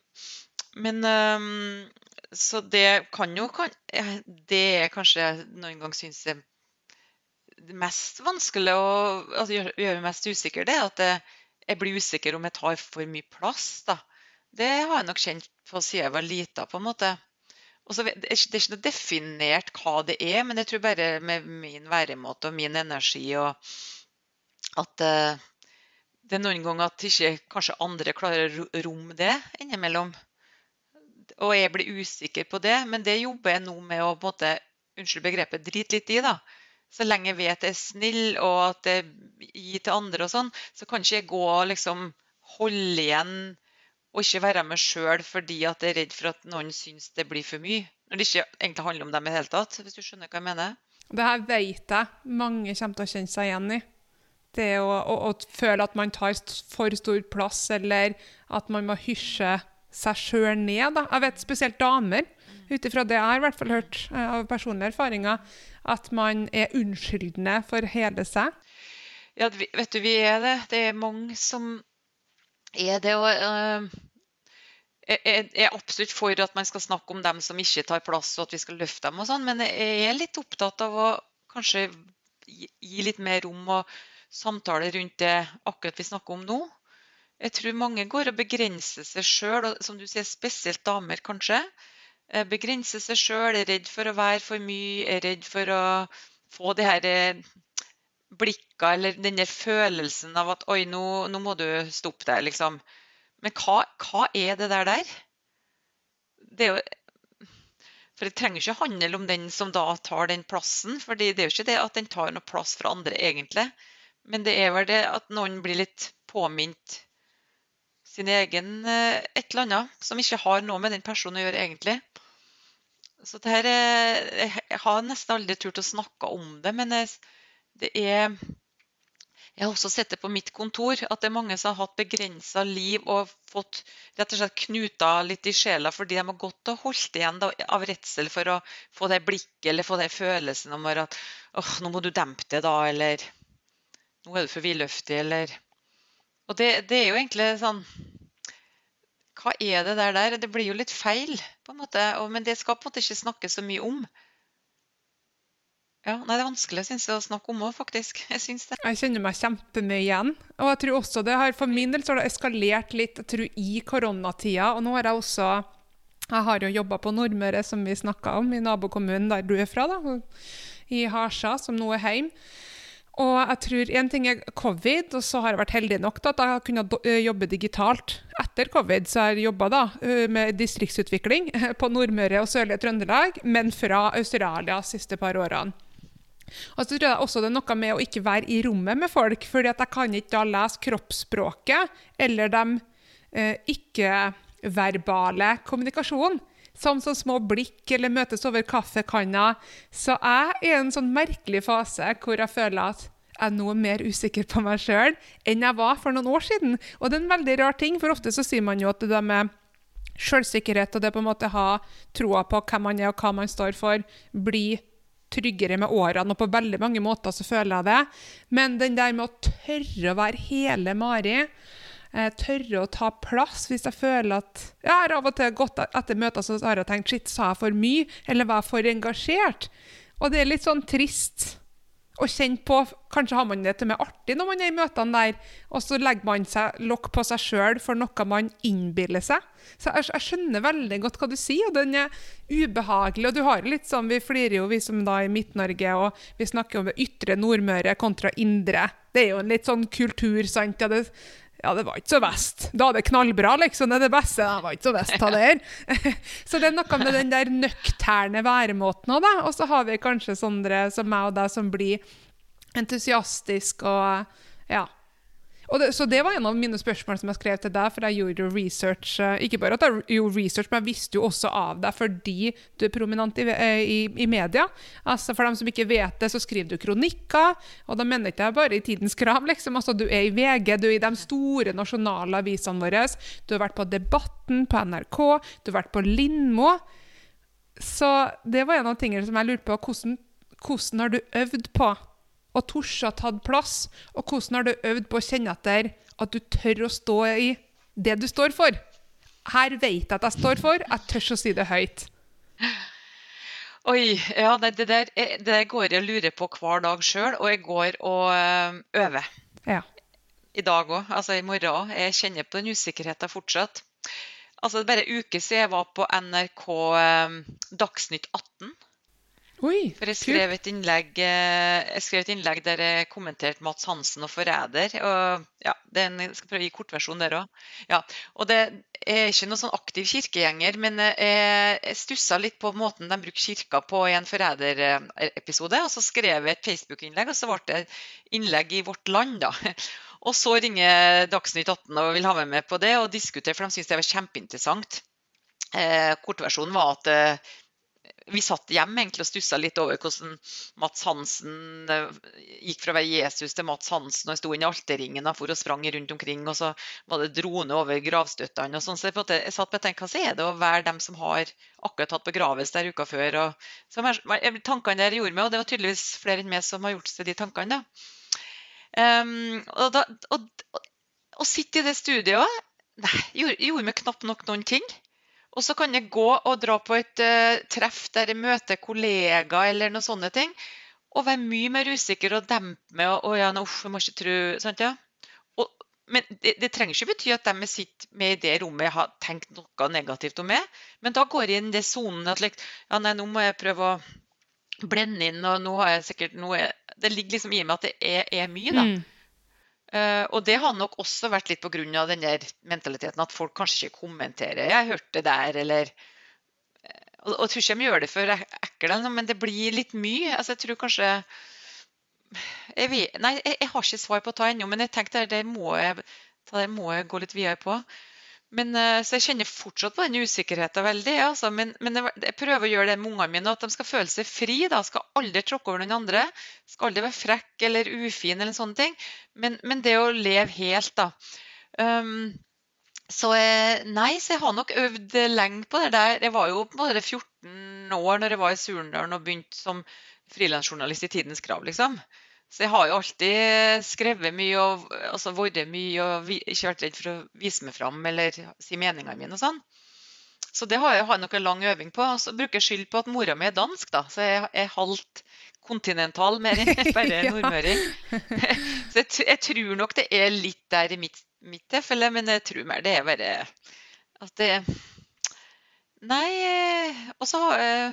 men um, Så det kan jo Det er kanskje noen ganger syns jeg det mest vanskelig å altså, gjør meg mest usikker, det er at jeg, jeg, blir usikker om jeg tar for mye plass. da. Det har jeg nok kjent på siden jeg var lita, på en måte. Og så, det er ikke noe definert hva det er, men jeg tror bare med min væremåte og min energi og at uh, det er noen ganger at ikke kanskje andre klarer å romme det innimellom. Og jeg blir usikker på det, men det jobber jeg nå med å på en måte, unnskyld begrepet, drite litt i. da. Så lenge jeg vet jeg er snill og at jeg gir til andre og sånn, så kan ikke jeg gå og liksom holde igjen og ikke være meg sjøl fordi at jeg er redd for at noen syns det blir for mye. Når det ikke egentlig handler om dem i det hele tatt, hvis du skjønner hva jeg mener. Det her vet jeg mange kommer til å kjenne seg igjen i. Det å, å, å føle at man tar for stor plass, eller at man må hysje seg sjøl ned. Da. Jeg vet spesielt damer, ut ifra det jeg har i hvert fall hørt eh, av personlige erfaringer, at man er unnskyldende for hele seg. Ja, vet du, vi er det. Det er mange som er det. Og uh, jeg er absolutt for at man skal snakke om dem som ikke tar plass, og at vi skal løfte dem og sånn, men jeg er litt opptatt av å kanskje gi litt mer rom og samtale rundt det akkurat vi snakker om nå. Jeg tror mange går og begrenser seg sjøl, som du sier, spesielt damer kanskje. Eh, begrenser seg sjøl, er redd for å være for mye, er redd for å få de her eh, blikka eller den der følelsen av at Oi, nå, nå må du stoppe deg, liksom. Men hva, hva, er det der der? Det er jo For det trenger ikke handle om den som da tar den plassen. For det er jo ikke det at den tar noe plass fra andre, egentlig. Men det er vel det at noen blir litt påminnet sin egen eh, et eller annet som ikke har noe med den personen å gjøre, egentlig. Så det her er, Jeg har nesten aldri turt å snakke om det, men det er jeg har også sett det på mitt kontor, at det er mange som har hatt begrensa liv og fått rett og slett knuta litt i sjela fordi de har gått og holdt igjen av redsel for å få det blikket eller få den følelsen om at åh, nå må du dempe det, da, eller nå er du for vidløftig, eller Og det, det er jo egentlig sånn hva er det der der? Det blir jo litt feil, på en måte. men det skal på en måte ikke snakkes så mye om. Ja, nei, Det er vanskelig synes jeg, å snakke om òg, faktisk. Jeg synes det. Jeg kjenner meg kjempemye igjen. Og jeg tror også det har, For min del så har det eskalert litt jeg tror, i koronatida. Og nå har jeg også Jeg har jo jobba på Nordmøre, som vi snakka om, i nabokommunen der du er fra, da, i Harsa, som nå er hjemme. Og jeg tror en ting er covid, og så har jeg vært heldig nok til at jeg har kunnet eh, jobbe digitalt etter covid. Så jeg har jobba eh, med distriktsutvikling på Nordmøre og sørlige Trøndelag, men fra Australia de siste par årene. Og så tror jeg også det er noe med å ikke være i rommet med folk, fordi at jeg kan ikke da lese kroppsspråket eller de eh, ikke-verbale kommunikasjonen som sånn små blikk eller møtes over kaffekanna. Så jeg er i en sånn merkelig fase hvor jeg føler at jeg er noe mer usikker på meg sjøl enn jeg var for noen år siden. Og det er en veldig rar ting, for ofte så sier man jo at det der med sjølsikkerhet og det på en måte ha troa på hvem man er og hva man står for, blir tryggere med årene, og på veldig mange måter så føler jeg det. Men den der med å tørre å være hele Mari eh, tørre å ta plass hvis jeg føler at Jeg har av og til gått etter møter så har jeg tenkt shit, sa jeg for mye, eller var jeg for engasjert? Og det er litt sånn trist å kjenne på Kanskje har man det til og med artig når man er i møtene der, og så legger man seg lokk på seg sjøl for noe man innbiller seg. Så jeg, jeg, skjønner veldig godt hva du sier, og den er ubehagelig. Og du har litt sånn, vi flirer jo, vi som da er i Midt-Norge, og vi snakker om det ytre Nordmøre kontra indre. Det er jo en litt sånn kultur, sant. Ja, det, ja, det var ikke så best. Da er det knallbra, liksom. Det er det beste. Det var ikke så best, av det her. så det er noe med den der nøkterne væremåten òg, da. Og så har vi kanskje sånne som meg og deg som blir entusiastisk og ja. Det, så det var en av mine spørsmål som jeg skrev til deg, for jeg gjorde jo research. eh, Ikke bare at jeg gjorde research, men jeg visste jo også av deg fordi du er prominent i, eh, i, i media. Altså For dem som ikke vet det, så skriver du kronikker, og da mener jeg bare i Tidens Krav. liksom. Altså Du er i VG, du er i de store nasjonale avisene våre. Du har vært på Debatten på NRK, du har vært på Lindmo. Så det var en av tingene som jeg lurte på. Hvordan, hvordan har du øvd på å torde å tatt plass? Og hvordan har du øvd på å kjenne etter at du tør å stå i det du står for? Her vet jeg at jeg står for, jeg tør å si det høyt. Oi, ja, det, det, der, eh, det der går jeg og lurer på hver dag sjøl, og jeg går og eh, øver. Ja. I dag òg, altså i morgen òg. Jeg kjenner på den usikkerheten fortsatt. Altså, det er bare en uke siden jeg var på NRK eh, Dagsnytt 18. Oi, For jeg skrev et innlegg, eh, jeg skrev et innlegg der jeg kommenterte Mats Hansen og Forræder. og ja, det en, Jeg skal prøve å gi kortversjon der òg. Ja, og det er ikke noen sånn aktiv kirkegjenger, men eh, jeg, jeg stussa litt på måten de bruker kirka på i en Forræder-episode. Og så skrev jeg et Facebook-innlegg, og så ble det innlegg i Vårt Land. da. Og så ringer Dagsnytt 18 og vil ha meg med på det og diskutere, for de syntes det var kjempeinteressant. Eh, kortversjonen var at eh, vi satt hjemme egentlig og stussa litt over hvordan Mats Hansen eh, gikk fra å være Jesus til Mats Hansen, og sto inni alterringen og for og sprang rundt omkring, og så var det drone over gravstøttene. sånn, så jeg, satt og tenkte, hva er det å være dem som har akkurat hatt begravelse der uka før? og så Tankene der gjorde meg, og det var tydeligvis flere enn meg som har gjort seg de tankene. Em, og, da, og, og, å sitte i det studioet nei, gjorde, gjorde meg knapt nok noen ting. Og så kan jeg gå og dra på et uh, treff der jeg møter kollegaer eller noen sånne ting, og være mye mer usikker og dempe meg og, og ja, uff, jeg må ikke tro sant, ja? og, Men det, det trenger ikke bety at de jeg sitter med i det rommet, har tenkt noe negativt om meg. Men da går jeg inn i den sonen at like, ja, nei, nå må jeg prøve å blende inn, og nå har jeg sikkert noe Det ligger liksom i meg at det er, er mye, da. Mm. Eh, og det har nok også vært litt pga. den der mentaliteten at folk kanskje ikke kommenterer 'Jeg hørte det der', eller eh, Og, jeg tror ikke de gjør det for ek- ekkel, men det blir litt mye. Altså, jeg tror kanskje jeg Nei, jeg, jeg har ikke svar på å ta ennå, men jeg tenkte det, må jeg, det må jeg gå litt videre på. Men, eh, så jeg kjenner fortsatt på den usikkerheten veldig. Altså, men, men jeg, prøver å gjøre det med ungene mine, at de skal føle seg fri. da, Skal aldri tråkke over noen andre. Skal aldri være frekk eller ufin eller sånne ting. Men, men det å leve helt, da. Um, så nei, så jeg har nok øvd lenge på det der. Jeg var jo bare 14 år når jeg var i Surendalen og begynte som frilansjournalist i Tidens Krav, liksom. Så jeg har jo alltid skrevet mye og altså vært mye og ikke vært redd for å vise meg fram eller si meningene mine og sånn. Så det har jeg, har nok en lang øving på. Og så bruker jeg skyld på at mora mi er dansk, da. Så jeg er halvt kontinental, mer enn bare nordmøring. Så jeg, jeg tror nok det er litt der i mitt, mitt tilfelle, men jeg tror mer det er bare at det Nei, eh, og så har jeg,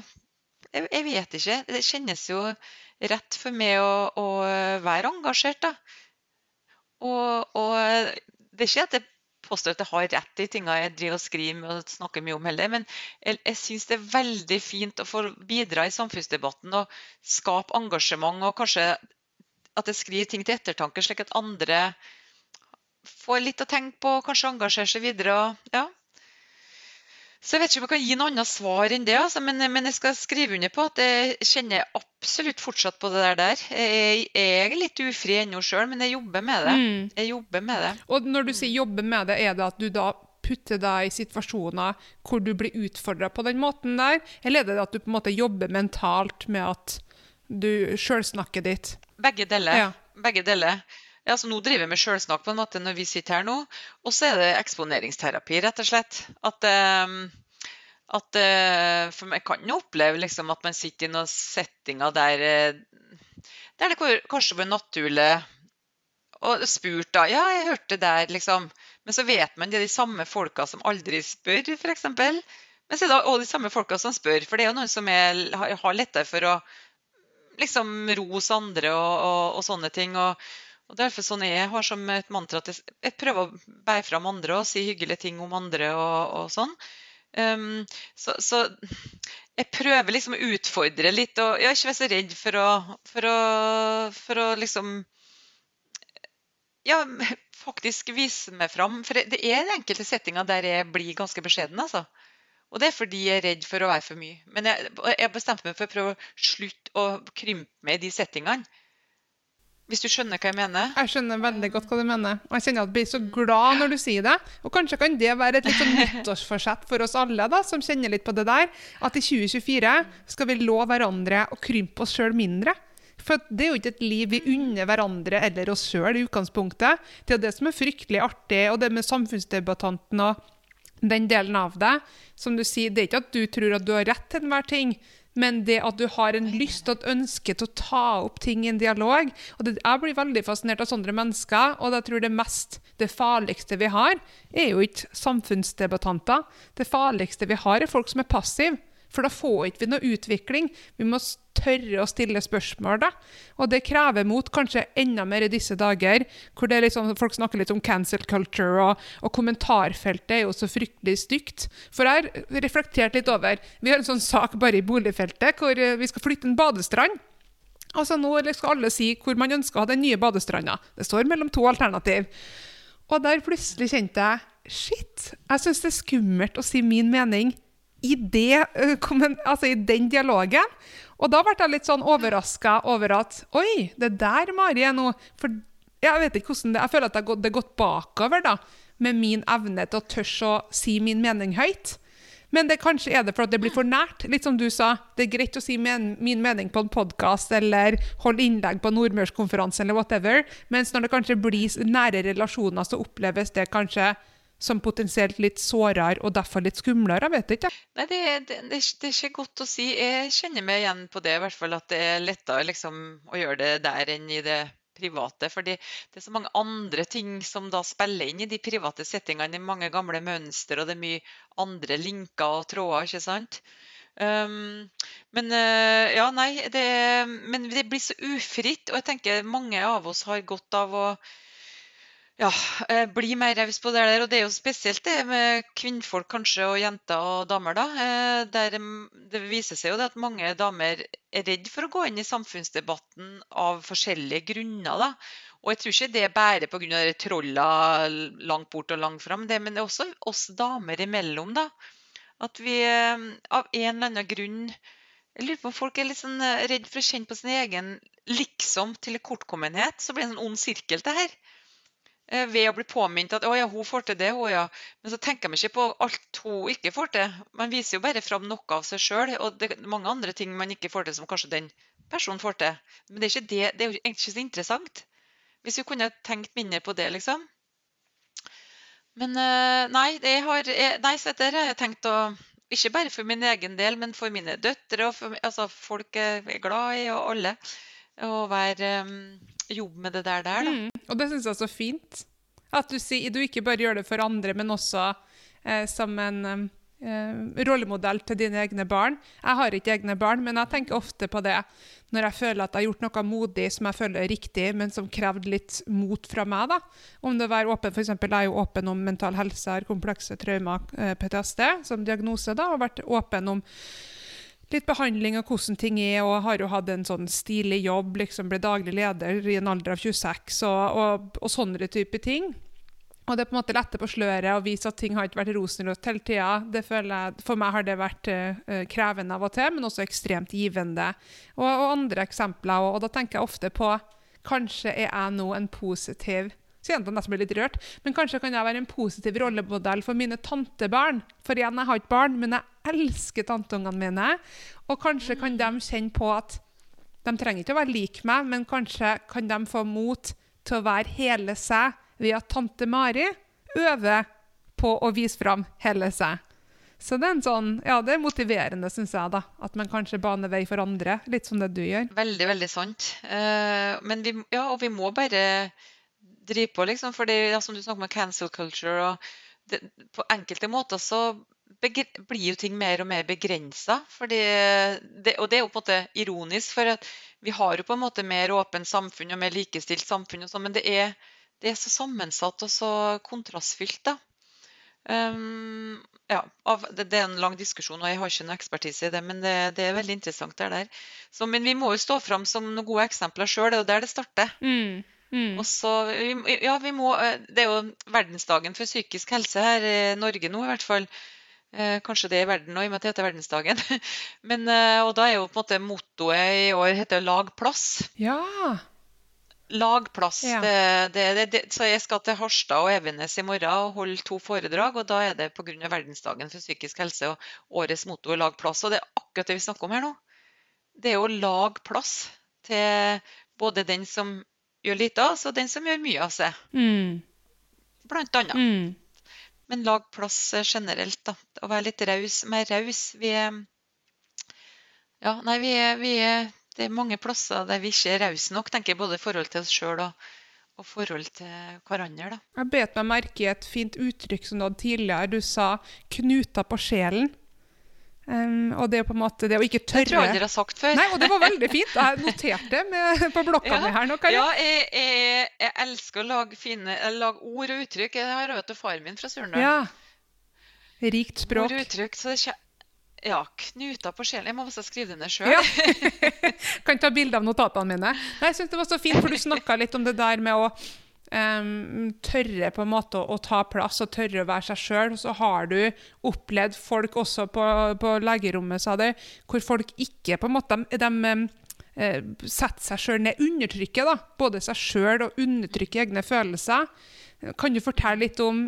jeg vet ikke. Det kjennes jo rett for meg å, å være engasjert. Og, og det er ikke at jeg påstår at jeg har rett i tinga jeg driver og skriver og snakker mye om heller, men jeg, jeg syns det er veldig fint å få bidra i samfunnsdebatten og skape engasjement, og kanskje at jeg skriver ting til ettertanke, slik at andre får litt å tenke på og kanskje engasjerer seg videre. Og, ja. Så jeg vet ikke om jeg kan gi noe annet svar enn det, altså, men, men jeg skal skrive under på at jeg kjenner absolutt fortsatt på det der. Jeg, jeg er litt ufri ennå sjøl, men jeg jobber med det. Mm. Jeg jobber med det. Og når du sier jobbe med det, er det at du da putter deg i situasjoner hvor du blir utfordra på den måten der, eller er det at du på en måte jobber mentalt med at du sjølsnakket ditt? Begge deler. Ja. Begge deler. Ja, så nå driver vi med sjølsnakk på en måte når vi sitter her nå. Og så er det eksponeringsterapi, rett og slett. At, eh, at eh, For jeg kan jo oppleve liksom at man sitter i noen settinger der, eh, der det kanskje blir naturlig og spurt da, ja, jeg hørte det der, liksom. Men så vet man det er de samme folka som aldri spør, f.eks. Men så er det også de samme folka som spør, for det er jo noen som er, har lettere for å liksom rose andre og, og, og sånne ting. Og, og derfor sånn jeg har som et mantra at jeg, prøver å bære fram andre og si hyggelige ting om andre og, og sånn. Um, så, så jeg prøver liksom å utfordre litt, og jeg er ikke så redd for å, for å, for å liksom ja, faktisk vise meg fram. For det er enkelte settinger der jeg blir ganske beskjeden, altså. Og det er fordi jeg er redd for å være for mye. Men jeg, jeg bestemte meg for å prøve å slutte å krympe meg i de settingene. Hvis du skjønner hva jeg mener? Jeg skjønner veldig godt hva du mener. Og jeg kjenner at jeg blir så glad når du sier det. Og kanskje kan det være et litt sånn nyttårsforsett for oss alle da, som kjenner litt på det der, at i 2024 skal vi love hverandre å krympe oss sjøl mindre. For det er jo ikke et liv vi unner hverandre eller oss sjøl i utgangspunktet. Det er det som er fryktelig artig, og det med samfunnsdebattanten og den delen av det. Som du sier, det er ikke at du tror at du har rett til enhver ting, men det at du har en lyst og et ønske til å ta opp ting i en dialog. og det, Jeg blir veldig fascinert av sånne mennesker, og jeg tror det mest, det farligste vi har, er jo ikke samfunnsdebattanter. Det farligste vi har, er folk som er passive. For da får ikke vi noe utvikling. Vi må tørre å stille spørsmål. da. Og det krever mot kanskje enda mer i disse dager, hvor liksom, folk snakker litt om cancel culture, og, og, kommentarfeltet er jo så fryktelig stygt. For jeg har reflektert litt over Vi har en sånn sak bare i boligfeltet hvor eh, vi skal flytte en badestrand. Altså Nå skal alle si hvor man ønsker å ha den nye badestranda. Det står mellom to alternativ. Og der plutselig kjente jeg Shit! Jeg syns det er skummelt å si min mening i, det, altså i den dialogen. Og da ble jeg litt sånn overraska over at Oi, det der Mari er nå For jeg vet ikke hvordan det Jeg føler at det har gått bakover da, med min evne til å tørre å si min mening høyt. Men det kanskje er det for at det blir for nært. Litt som du sa, det er greit å si men, min mening på en podkast eller holde innlegg på Nordmørskonferansen eller whatever, mens når det kanskje blir nære relasjoner, så oppleves det kanskje som potensielt litt sårere og derfor litt skumlere? Jeg vet ikke. Nei, det, det, det, det, er ikke godt å si. Jeg kjenner meg igjen på det, i hvert fall at det er lettere liksom, å gjøre det der enn i det private. fordi det er så mange andre ting som da spiller inn i de private settingene. Er mange gamle mønster, og det er mye andre linker og tråder. ikke sant? Um, men uh, ja, nei, det, men det blir så ufritt. Og jeg tenker mange av oss har godt av å ja, eh, bli mer raus på det der. Og det er jo spesielt det med kvinnfolk kanskje, og jenter og damer. da, eh, der Det viser seg jo at mange damer er redd for å gå inn i samfunnsdebatten av forskjellige grunner. da. Og jeg tror ikke det er bare pga. trolla langt bort og langt fram, det, men det er også oss damer imellom. da. At vi eh, av en eller annen grunn jeg lurer på om folk er litt sånn redd for å kjenne på sin egen liksom til kortkommenhet. Så blir det en sånn ond sirkel, det her. Eh, ved å bli påminnet at 'å ja, hun får til det', hun ja. Men så tenker man ikke på alt hun ikke får til. Man viser jo bare fram noe av seg sjøl, og det er mange andre ting man ikke får til som kanskje den personen får til. Men det er, det, det er jo egentlig ikke så interessant. Hvis vi kunne tenkt mindre på det, liksom. Men eh, nei, jeg har, nei så dette har jeg tenkt å Ikke bare for min egen del, men for mine døtre og for altså, folk jeg er glad i, og alle. Å være um, jobbe med det der. der da. Mm, og det syns jeg er så fint. At du, du, ikke bare gjør det for andre, men også eh, som en eh, rollemodell til dine egne barn. Jeg har ikke egne barn, men jeg tenker ofte på det når jeg føler at jeg har gjort noe modig som jeg føler er riktig, men som krevde litt mot fra meg. da. Om det var åpen, for eksempel, Jeg er jo åpen om mental helse, komplekse traumer, eh, PTSD som diagnose, da, og vært åpen om litt behandling av hvordan ting er, og har jo hatt en sånn stilig jobb, liksom ble daglig leder i en alder av 26, og, og, og sånne type ting. Og det er på en måte lette på sløret og vise at ting har ikke vært rosenrødt hele tida. For meg har det vært uh, krevende av og til, men også ekstremt givende. Og, og andre eksempler. Og, og, da tenker jeg ofte på Kanskje er jeg nå en positiv Kjente jeg nesten ble litt rørt. Men kanskje kan jeg være en positiv rollemodell for mine tantebarn. For igjen, jeg har ikke barn, men jeg elsker tanteungene mine. Og kanskje kan de kjenne på at de trenger ikke å være lik meg, men kanskje kan de få mot til å være hele seg ved at tante Mari øver på å vise fram hele seg. Så det er, sånn, ja, det er motiverende, syns jeg. da, At man kanskje baner vei for andre, litt som det du gjør. Veldig, veldig sant. Uh, men vi, ja, og vi må bare drive på, liksom. For ja, som du snakker om cancel culture, og det, på enkelte måter så blir jo ting mer og mer begrensa. Og det er jo på en måte ironisk, for vi har jo på en måte mer åpent samfunn og mer likestilt samfunn, og sånn, men det er, det er, så sammensatt og så kontrastfylt. da. Um, ja, det, det, er en lang diskusjon, og jeg har ikke noe ekspertise i det, men det, det er veldig interessant. det der. Så, men vi må jo stå fram som noen gode eksempler sjøl. Det er jo der det starter. Mm. Mm. Og så, ja, vi må, eh, Det er jo verdensdagen for psykisk helse her i Norge nå, i hvert fall. Eh, Kanskje det i verden nå, i og med at det heter verdensdagen. Men, eh, og da er jo på en måte mottoet i år heter 'lag plass'. Ja. Lag plass. Ja. Det, det, det, så jeg skal til Harstad og Evenes i morgen og holde to foredrag. og Da er det pga. verdensdagen for psykisk helse og årets motto 'lag plass'. Og det er akkurat det vi snakker om her nå. Det er å lage plass til både den som gjør lite av seg, og den som gjør mye av seg. Mm. Blant annet. Mm. Men lag plass eh, generelt, da. Å være litt raus, mer raus. Vi er Ja, nei, vi er, vi er Det er mange plasser der vi ikke er rause nok, tenker jeg, både i forhold til oss sjøl og, og forhold til hverandre, da. Jeg bet meg merke i et fint uttrykk som du hadde tidligere. Du sa 'knuta på sjelen'. Um, og det er på en måte det å ikke tørre Det tror jeg aldri har sagt før. Nei, og det var veldig fint. Jeg noterte det med, på blokka mi her nå. Kari. ja jeg, jeg, jeg elsker å lage, fine, lage ord og uttrykk. Jeg har til faren min fra Surnadal. Ja. Rikt språk. Ord og uttrykk. Så det ja, knuta på sjelen. Jeg må også skrive det ned sjøl. Ja. kan ta bilde av notatene mine. Nei, jeg synes det var så fint, for du snakka litt om det der med å em, tørre på en måte å, ta plass og tørre å være seg sjøl. Så har du opplevd folk også på, på legerommet, sa du, hvor folk ikke på en måte de, de eh, setter seg sjøl ned, undertrykker da, både seg sjøl og undertrykker egne følelser. Kan du fortelle litt om,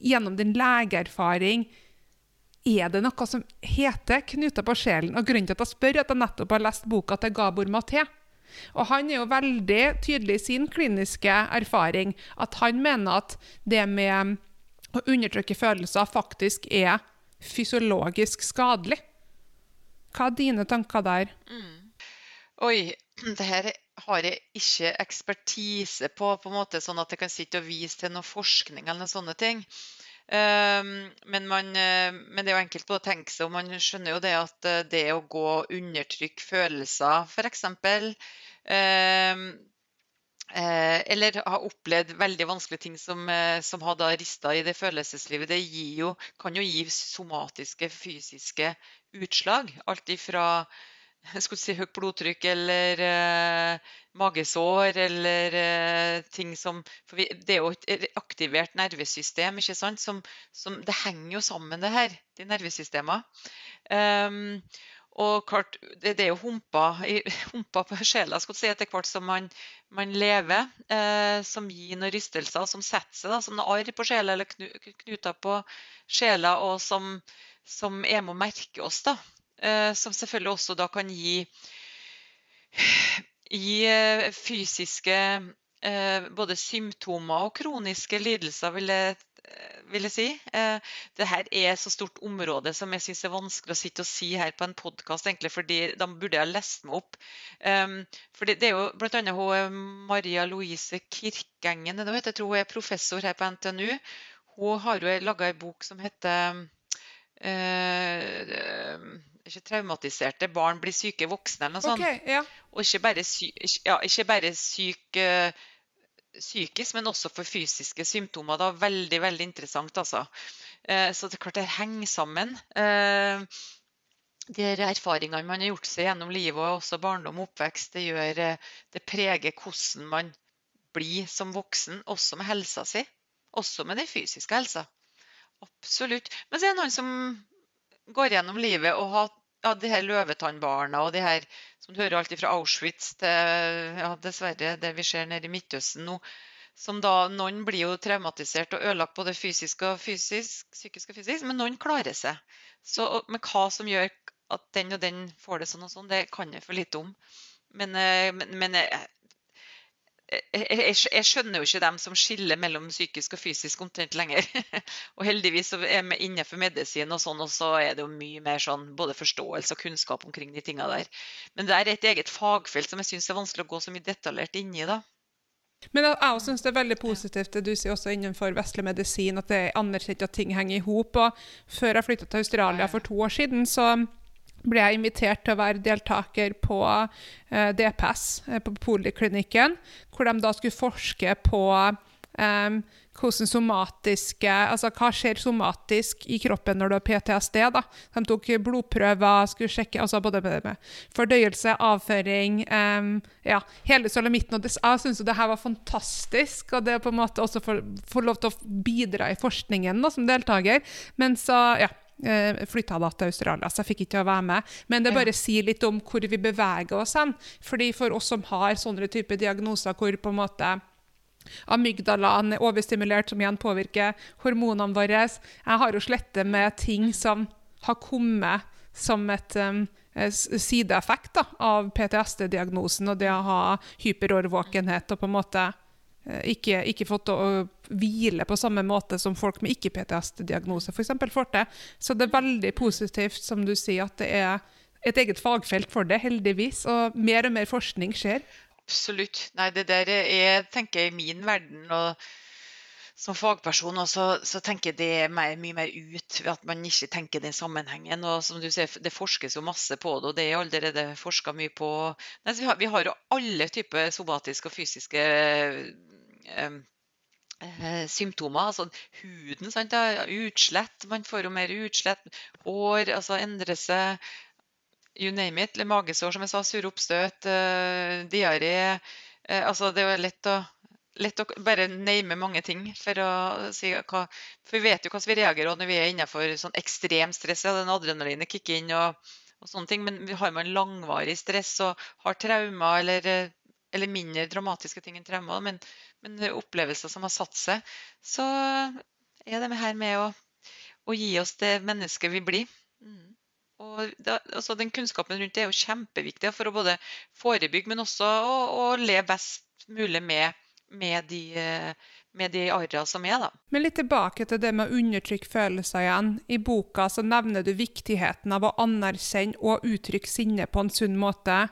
gjennom din legeerfaring, er det noe som heter 'Knuta på sjelen'? Og Grunnen til at jeg spør, er at jeg nettopp har lest boka til Gabor Maté. Og Han er jo veldig tydelig i sin kliniske erfaring at han mener at det med å undertrykke følelser faktisk er fysiologisk skadelig. Hva er dine tanker der? Oi, det her har jeg ikke ekspertise på, på en måte sånn at jeg kan sitte og vise til noe forskning eller noen sånne ting. Ehm, men, man, eh, men det er jo enkelt å tenke seg, og man skjønner jo det at eh, det å gå og undertrykke følelser, f.eks. Eh, eller har opplevd veldig vanskelige ting som, eh, som har da rista i det følelseslivet, det jo, kan jo gi somatiske, fysiske utslag. Alt ifra si høyt blodtrykk eller eh, magesår eller eh, ting som For vi, det er jo et aktivert nervesystem, ikke sant? Som, som, det henger jo sammen, det her, de nervesystemene. Ehm, og klart, det, det er jo humper, på sjela si, etter hvert som man, man lever, eh, som gir noen rystelser, som setter seg da, som noe arr på sjela eller knu, knuter på sjela, og som, som er med å merke oss. da. Eh, som selvfølgelig også da kan gi, gi eh, fysiske eh, både symptomer og kroniske lidelser, vil jeg, vil jeg si. Eh, det her er så stort område som jeg syns er vanskelig å sitte og si her på en podkast, fordi da burde jeg lest meg opp. Um, for det, er jo bl.a. eh, Maria Louise Kirkengen, det heter? jeg tror hun er professor her på NTNU. Hun har jo laga ei bok som heter eh, ikke traumatiserte barn blir syke voksne, eller noe sånt. Okay, ja. Og ikke bare, syk, ja, ikke bare syk psykisk, men også for fysiske symptomer. Da. Veldig, veldig interessant, altså. Eh, så det er klart det henger sammen. Eh, de erfaringene man har gjort seg gjennom livet, og også barndom og oppvekst, det, gjør, eh, det preger hvordan man blir som voksen, også med helsa si. Også med den fysiske helsa. Absolutt. Men så er det noen som går gjennom livet og har ja, de her løvetannbarna og de her som du hører alt fra Auschwitz til ja, dessverre det vi ser nede i Midtøsten nå. Som da, Noen blir jo traumatisert og ødelagt både fysisk og fysisk, psykisk og fysisk, men noen klarer seg. Så, men hva som gjør at den og den får det sånn og sånn, det kan jeg for lite om. Men, eh, men, men jeg, jeg, jeg, jeg skjønner jo ikke dem som skiller mellom psykisk og fysisk omtrent lenger. og heldigvis så er vi innenfor medisin og sånn, og så er det jo mye mer sånn både forståelse og kunnskap omkring de tinga der. Men det er et eget fagfelt som jeg syns er vanskelig å gå så mye detaljert inn i, da. Men jeg jeg syns det er veldig positivt det du sier også innenfor vestlig medisin, at det er anerkjent at ting henger i hop. Og før jeg flytta til Australia for to år siden, så ble jeg invitert til å være deltaker på eh, DPS, eh, på poliklinikken, hvor de da skulle forske på eh, hvordan somatiske, altså hva skjer somatisk i kroppen når du har PTSD. da. De tok blodprøver, skulle sjekke altså både med fordøyelse, avføring eh, ja, Hele solamitten. og det, Jeg syns det her var fantastisk. Og det på en måte også få lov til å bidra i forskningen da, som deltaker. Men så, ja flytta da til Australia, så jeg fikk ikke å være med. Men det bare sier litt om hvor vi beveger oss hen. Fordi For oss som har sånne type diagnoser hvor på en måte Amygdalaen er overstimulert, som igjen påvirker hormonene våre. Jeg har jo slettet med ting som har kommet som et um, sideeffekt da, av PTSD-diagnosen og det å ha hyperårvåkenhet og på en måte ikke, ikke fått å hvile på samme måte som folk med ikke-PTSD-diagnose f.eks. får til. Så det er veldig positivt, som du sier, at det er et eget fagfelt for det, heldigvis. Og mer og mer forskning skjer. Absolutt. Nei, det der er, tenker jeg, min verden. og som fagperson også, så tenker jeg det er mer, mye mer ut ved at man ikke tenker den sammenhengen. og som du ser, Det forskes jo masse på det, og det er allerede forska mye på. Nei, vi, har, vi, har, jo alle typer somatiske og fysiske eh, eh, symptomer. altså Huden, sant? utslett. Man får jo mer utslett. Hår altså endrer seg you name it. Magesår, som jeg sa. Sure oppstøt, uh, diaré. Uh, altså, det er lett å, lett å bare name mange ting for å si hva For vi vet jo hvordan vi reagerer når vi er innenfor sånn ekstrem stress. Ja, den adrenalinet kicker inn og, og, sånne ting. Men har man langvarig stress og har traumer eller, eller mindre dramatiske ting enn traumer, men, men, opplevelser som har satt seg, så er det her med å, å gi oss det mennesket vi blir. Mm. Og da, altså den Kunnskapen rundt det er jo kjempeviktig for å både forebygge, men også å, å leve best mulig med, med de, med de arra som er. da. Men litt tilbake til det med å undertrykke følelser igjen. I boka så nevner du viktigheten av å anerkjenne og uttrykke sinne på en sunn måte.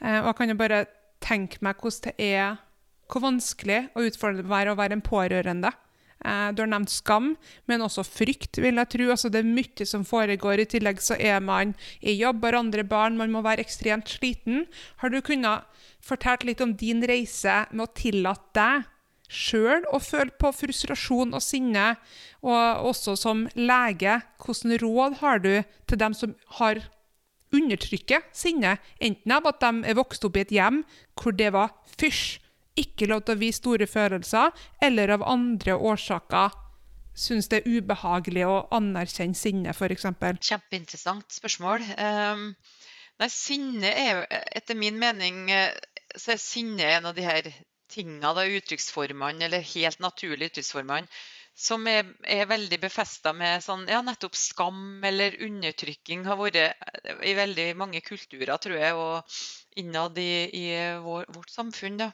Eh, og jeg kan jo bare tenke meg hvordan det er, hvor vanskelig og utfordrende det er å være en pårørende. Eh, du har nevnt skam, men også frykt, vil jeg tro. Altså, det er mye som foregår. I tillegg så er man i jobb, har andre barn, man må være ekstremt sliten. Har du kunnet fortelle litt om din reise med å tillate deg sjøl å føle på frustrasjon og sinne, og også som lege, hvilke råd har du til dem som har undertrykket sinne, enten av at de er vokst opp i et hjem hvor det var fysj, ikke lov til å vise store følelser, eller av andre årsaker syns det er ubehagelig å anerkjenne sinne, f.eks.? Kjempeinteressant spørsmål. Um, nei, sinne er etter min mening eh, så er sinne en av de her tingene, da, uttrykksformene, eller helt naturlige uttrykksformene, som er, er veldig befesta med sånn, ja, nettopp skam eller undertrykking har vært i veldig mange kulturer, tror jeg, og innad i, i vår, vårt samfunn. Da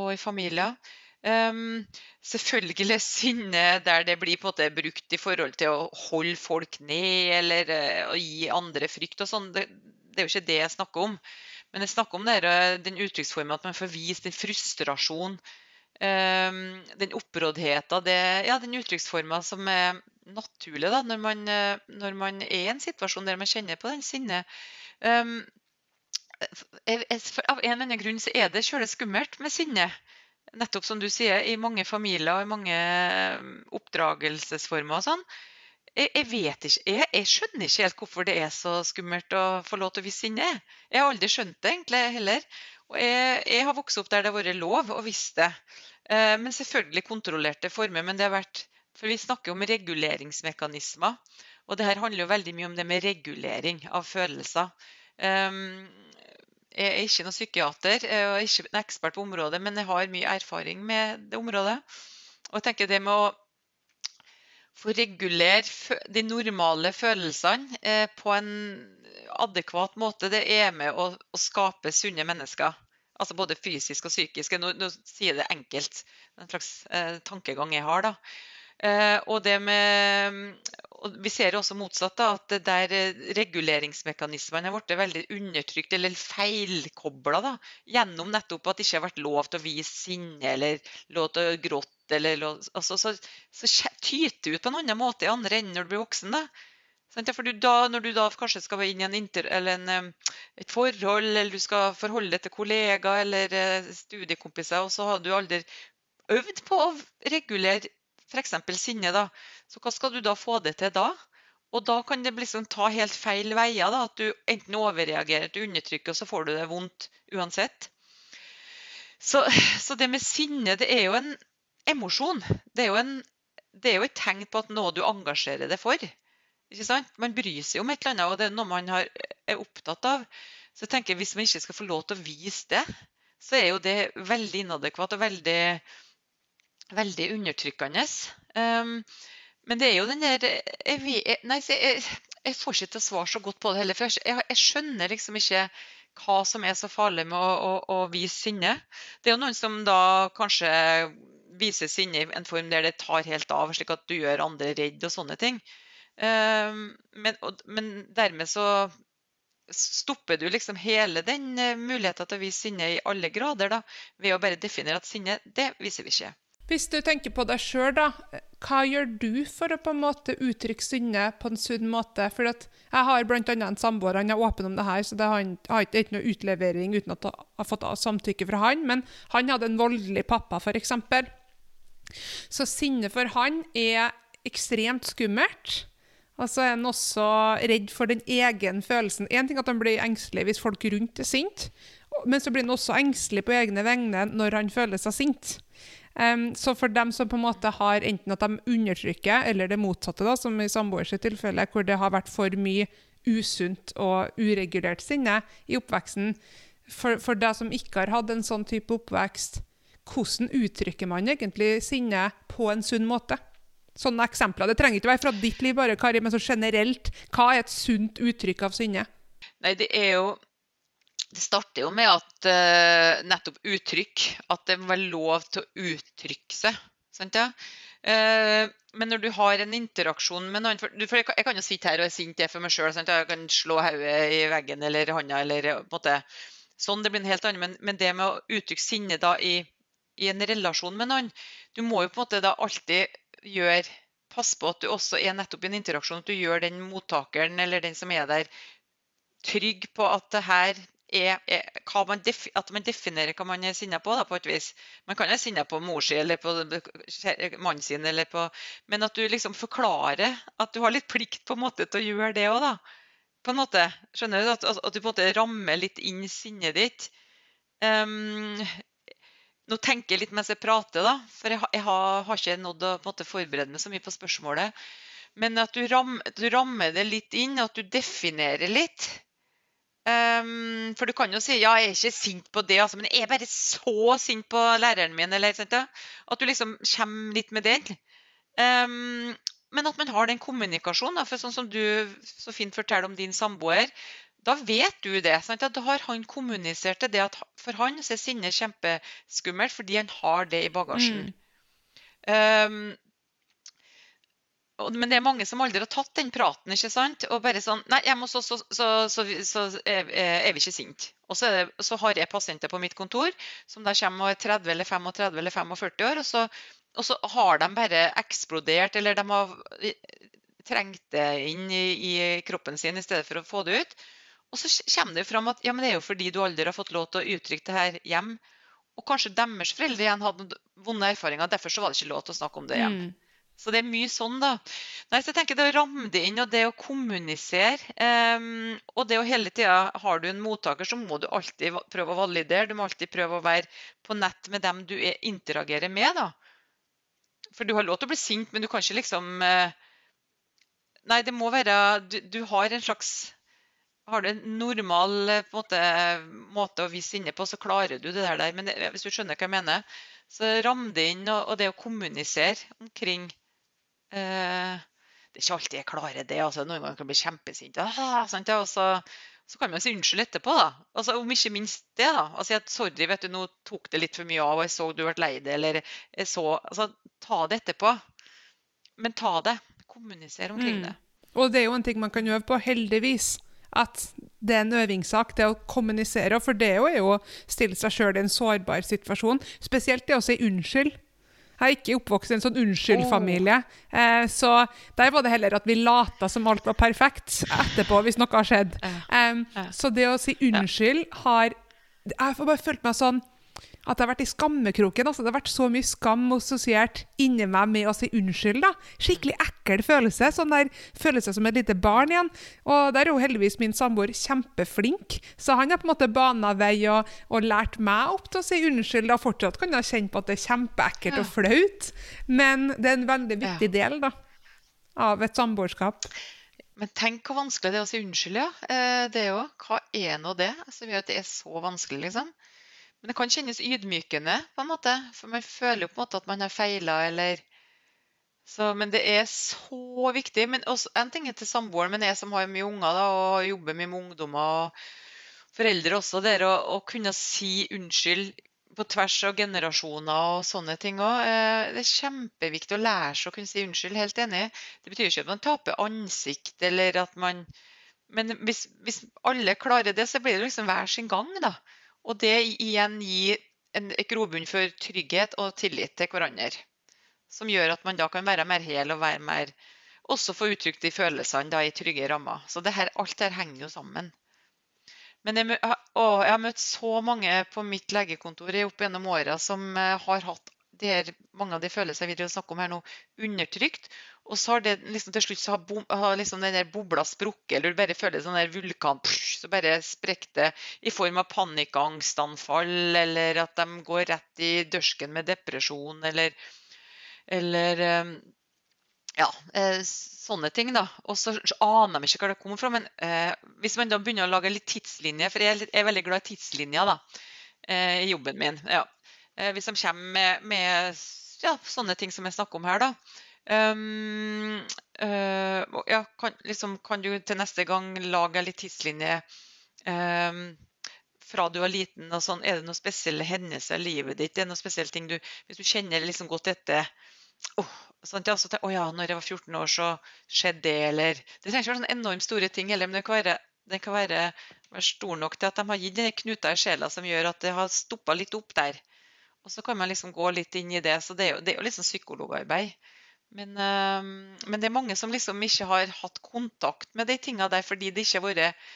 og i familier. Um, selvfølgelig sinne der det blir på en måte brukt i forhold til å holde folk ned eller uh, å gi andre frykt og sånn. Det, det, er jo ikke det jeg snakker om. Men jeg snakker om det, uh, den uttrykksformen at man får vist den frustrasjon, um, den oppråddheten, ja, den uttrykksformen som er naturlig da, når man, uh, når man, er i en situasjon der man kjenner på den sinnet. Um, av en eller annen grunn så er det kjølig skummelt med sinne. Nettopp som du sier, i mange familier og i mange mm, oppdragelsesformer og sånn. Jeg, jeg, vet ikke, jeg, jeg, skjønner ikke helt hvorfor det er så skummelt å få lov til å vise sinne. Jeg har aldri skjønt det egentlig heller. Og jeg, jeg har vokst opp der det har vært lov å vise det. Eh, men selvfølgelig kontrollerte former. Men det har vært For vi snakker om reguleringsmekanismer. Og det her handler jo veldig mye om det med regulering av følelser. Um, jeg er ikke noen psykiater og ikke en ekspert på området, men jeg har mye erfaring med det området. Og jeg tenker det med å få regulere de normale følelsene eh, på en adekvat måte, det er med å, å skape sunne mennesker. Altså både fysisk og psykisk. Nå, nå sier jeg det enkelt. Det er En slags eh, tankegang jeg har. da. Eh, og det med og vi ser også motsatt, da, at der eh, reguleringsmekanismene har blitt veldig undertrykt eller feilkobla gjennom nettopp at det ikke har vært lov til å vise sinne eller lov til å gråte. Eller lov, altså, så, så, tyter det ut på en annen måte i andre enden når du blir voksen. da. For da, når du da kanskje skal inn i en eh, et forhold, eller du skal forholde deg til kollegaer eller eh, studiekompiser, og så har du aldri øvd på å regulere f.eks. sinne, så hva skal du da få det til da? Og da kan det liksom ta helt feil veier. da, At du enten overreagerer til undertrykket, og så får du det vondt uansett. Så, så, det med sinne, det er jo en emosjon. Det er jo, en, det er jo et tegn på at noe du engasjerer deg for. Ikke sant? Man bryr seg om et eller annet, og det er noe man har, er opptatt av. Så jeg tenker Hvis man ikke skal få lov til å vise det, så er jo det veldig inadekvat og veldig, veldig undertrykkende. Um, men det er jo den der jeg, jeg, Nei, jeg, jeg, får ikke til å svare så godt på det heller. For jeg, skjønner liksom ikke hva som er så farlig med å, å, å, vise sinne. Det er jo noen som da kanskje viser sinne i en form der det tar helt av, slik at du gjør andre redd og sånne ting. Um, men, men, dermed så stopper du liksom hele den uh, muligheten til å vise sinne i alle grader da, ved å bare definere at sinne, det viser vi ikke. Hvis du tenker på deg sjøl, da. Hva gjør du for å på en måte uttrykke sinne på en sunn måte? For jeg har bl.a. en samboer, han er åpen om det her, så det har ikke noe utlevering uten at jeg har fått samtykke fra han. Men han hadde en voldelig pappa, f.eks. Så sinne for han er ekstremt skummelt. Og så er han også redd for den egen følelsen. Én ting at han blir engstelig hvis folk rundt er sinte, men så blir han også engstelig på egne vegne når han føler seg sint. Um, så for dem som på en måte har enten at de undertrykker, eller det motsatte, da, som i samboers tilfelle, hvor det har vært for mye usunt og uregulert sinne i oppveksten For, for deg som ikke har hatt en sånn type oppvekst, hvordan uttrykker man egentlig sinne på en sunn måte? Sånne eksempler. Det trenger ikke være fra ditt liv, bare, Kari, men så generelt. Hva er et sunt uttrykk av sinne? Nei, det er jo det starter jo med at uh, nettopp uttrykk At det må være lov til å uttrykke seg. Sant, ja? Uh, men når du har en interaksjon med noen For, for jeg, kan, jeg, kan, jo sitte her og være sint for meg sjøl. Jeg kan slå hodet i veggen eller hånda eller på en måte Sånn, det blir en helt annen. Men, men det med å uttrykke sinne da i, i, en relasjon med noen Du må jo på en måte da alltid gjøre Pass på at du også er nettopp i en interaksjon, at du gjør den mottakeren eller den som er der, trygg på at det her er, er man at man definerer hva man er sinna på, da, på et vis. Man kan være sinna på mor si eller på mannen sin, eller på, men at du liksom forklarer at du har litt plikt på en måte til å gjøre det òg, da. På en måte, skjønner du? At, at, du på en måte rammer litt inn sinnet ditt. Um, nå tenker jeg litt mens jeg prater, da, for jeg, jeg har, har, ikke nådd å måte, forberede meg så mye på spørsmålet. Men at du, ram, du rammer det litt inn, at du definerer litt. Um, for du kan jo si ja, jeg er ikke sint på det, altså, men jeg er bare så sint på læreren min. Eller? At du liksom kommer litt med den. Um, men at man har den kommunikasjonen. For sånn som du så fint forteller om din samboer, da vet du det. Sant? Da har han kommunisert det at for han så er sinne kjempeskummelt fordi han har det i bagasjen. Mm. Um, men det er mange som aldri har tatt den praten. ikke sant? Og bare sånn Nei, hjemme hos oss så, er, vi ikke sinte. Og så, det, så, har jeg pasienter på mitt kontor som der kommer og er 30 eller 35 eller 45 år, og så, og så har de bare eksplodert, eller de har trengt det inn i, i, kroppen sin i stedet for å få det ut. Og så kommer det fram at ja, men det er jo fordi du aldri har fått lov til å uttrykke det her hjem. Og kanskje deres foreldre igjen hadde vonde erfaringer, derfor så var det ikke lov til å snakke om det hjem. Mm. Så det er mye sånn, da. Nei, så jeg tenker Det å ramme det inn og det å kommunisere um, Og det å hele tida Har du en mottaker, så må du alltid prøve å validere. Du må alltid prøve å være på nett med dem du er, interagerer med. da. For du har lov til å bli sint, men du kan ikke liksom uh, Nei, det må være Du, du har en slags har du en normal måte, måte, å vise sinne på, så klarer du det der. Men det, hvis du skjønner hva jeg mener, så ram det inn. Og, og det å kommunisere omkring Eh, det er ikke alltid jeg klarer det. altså Noen ganger kan jeg bli kjempesint. Ah, og så, så, kan man si unnskyld etterpå. da. Altså Om ikke minst det. da. Altså at, Sorry, vet du, nå tok det litt for mye av, og jeg så du ble lei deg.' eller jeg så, altså Ta det etterpå. Men ta det. Kommuniser omkring mm. det. Og det er jo en ting man kan øve på, heldigvis. At det er en øvingssak, det å kommunisere. For det er jo å stille seg sjøl i en sårbar situasjon. Spesielt det å si unnskyld. Jeg er ikke oppvokst i en sånn unnskyld-familie. Eh, så der var det heller at vi lata som alt var perfekt etterpå, hvis noe har skjedd. Um, så det å si unnskyld har Jeg har bare følt meg sånn at jeg har vært i skammekroken. Altså, det har vært så mye skam assosiert inni meg med å si unnskyld. da. Skikkelig ekkel følelse. Sånn der følelse som et lite barn igjen. Og der er jo heldigvis min samboer kjempeflink, så han har på en måte bana vei og, og lært meg opp til å si unnskyld. Og fortsatt kan jeg kjenne på at det er kjempeekkelt og flaut, men det er en veldig viktig del da, av et samboerskap. Men tenk hvor vanskelig det er å si unnskyld, ja. Eh, det òg. Hva er nå det som gjør at det er så vanskelig, liksom? Men det kan kjennes ydmykende, på en måte. For man føler jo på en måte at man har feila, Men det er så viktig. Men også, en ting er til samboeren, men jeg som har mye unger da, og jobber mye med ungdommer og foreldre også, det å, å kunne si unnskyld på tvers av generasjoner og sånne ting òg. Eh, det er kjempeviktig å lære seg å kunne si unnskyld. Helt enig. Det betyr ikke at man taper ansikt, eller at man Men hvis, hvis alle klarer det, så blir det liksom hver sin gang, da. Og det igjen gir en, grobunn for trygghet og tillit til hverandre. Som gjør at man da kan være mer hel og være mer Også få uttrykt de følelsene da i trygge rammer. Så det her, alt dette henger jo sammen. Men jeg, å, jeg, har møtt så mange på mitt legekontor opp gjennom åra som eh, har hatt her, mange av de følelsene vi snakker om her nå, undertrykt. Og så har det liksom til slutt så har, bom, har liksom den der bobla sprukket, eller du bare føler sånn der vulkan Så bare sprekker det i form av panikkangstanfall, eller at de går rett i dørsken med depresjon, eller, eller eh, ja, eh, sånne ting. da. Og så aner de ikke hva det kommer fra. Men eh, hvis man da begynner å lage litt tidslinje, for jeg er veldig glad i tidslinjer da, eh, i jobben min ja. Eh, hvis de kommer med, med ja, sånne ting som jeg snakker om her, da, Um, uh, ja, kan, liksom, kan, du til neste gang lage litt tidslinje um, fra du var liten? og sånn, Er det noen spesielle hendelser i livet ditt? Er det noen spesielle ting du, Hvis du kjenner liksom godt etter oh, sånn, ja, så tenk, oh ja, når jeg var 14 år, så skjedde det, eller Det trenger ikke være sånne enormt store ting heller, men det kan være, det kan være, være stor nok til at de har gitt den knuta i sjela som gjør at det har stoppa litt opp der. Og så kan man liksom gå litt inn i det. Så det er jo, det er jo liksom psykologarbeid. Men, øh, men, det er mange som liksom ikke har hatt kontakt med de tingene der fordi det ikke har vært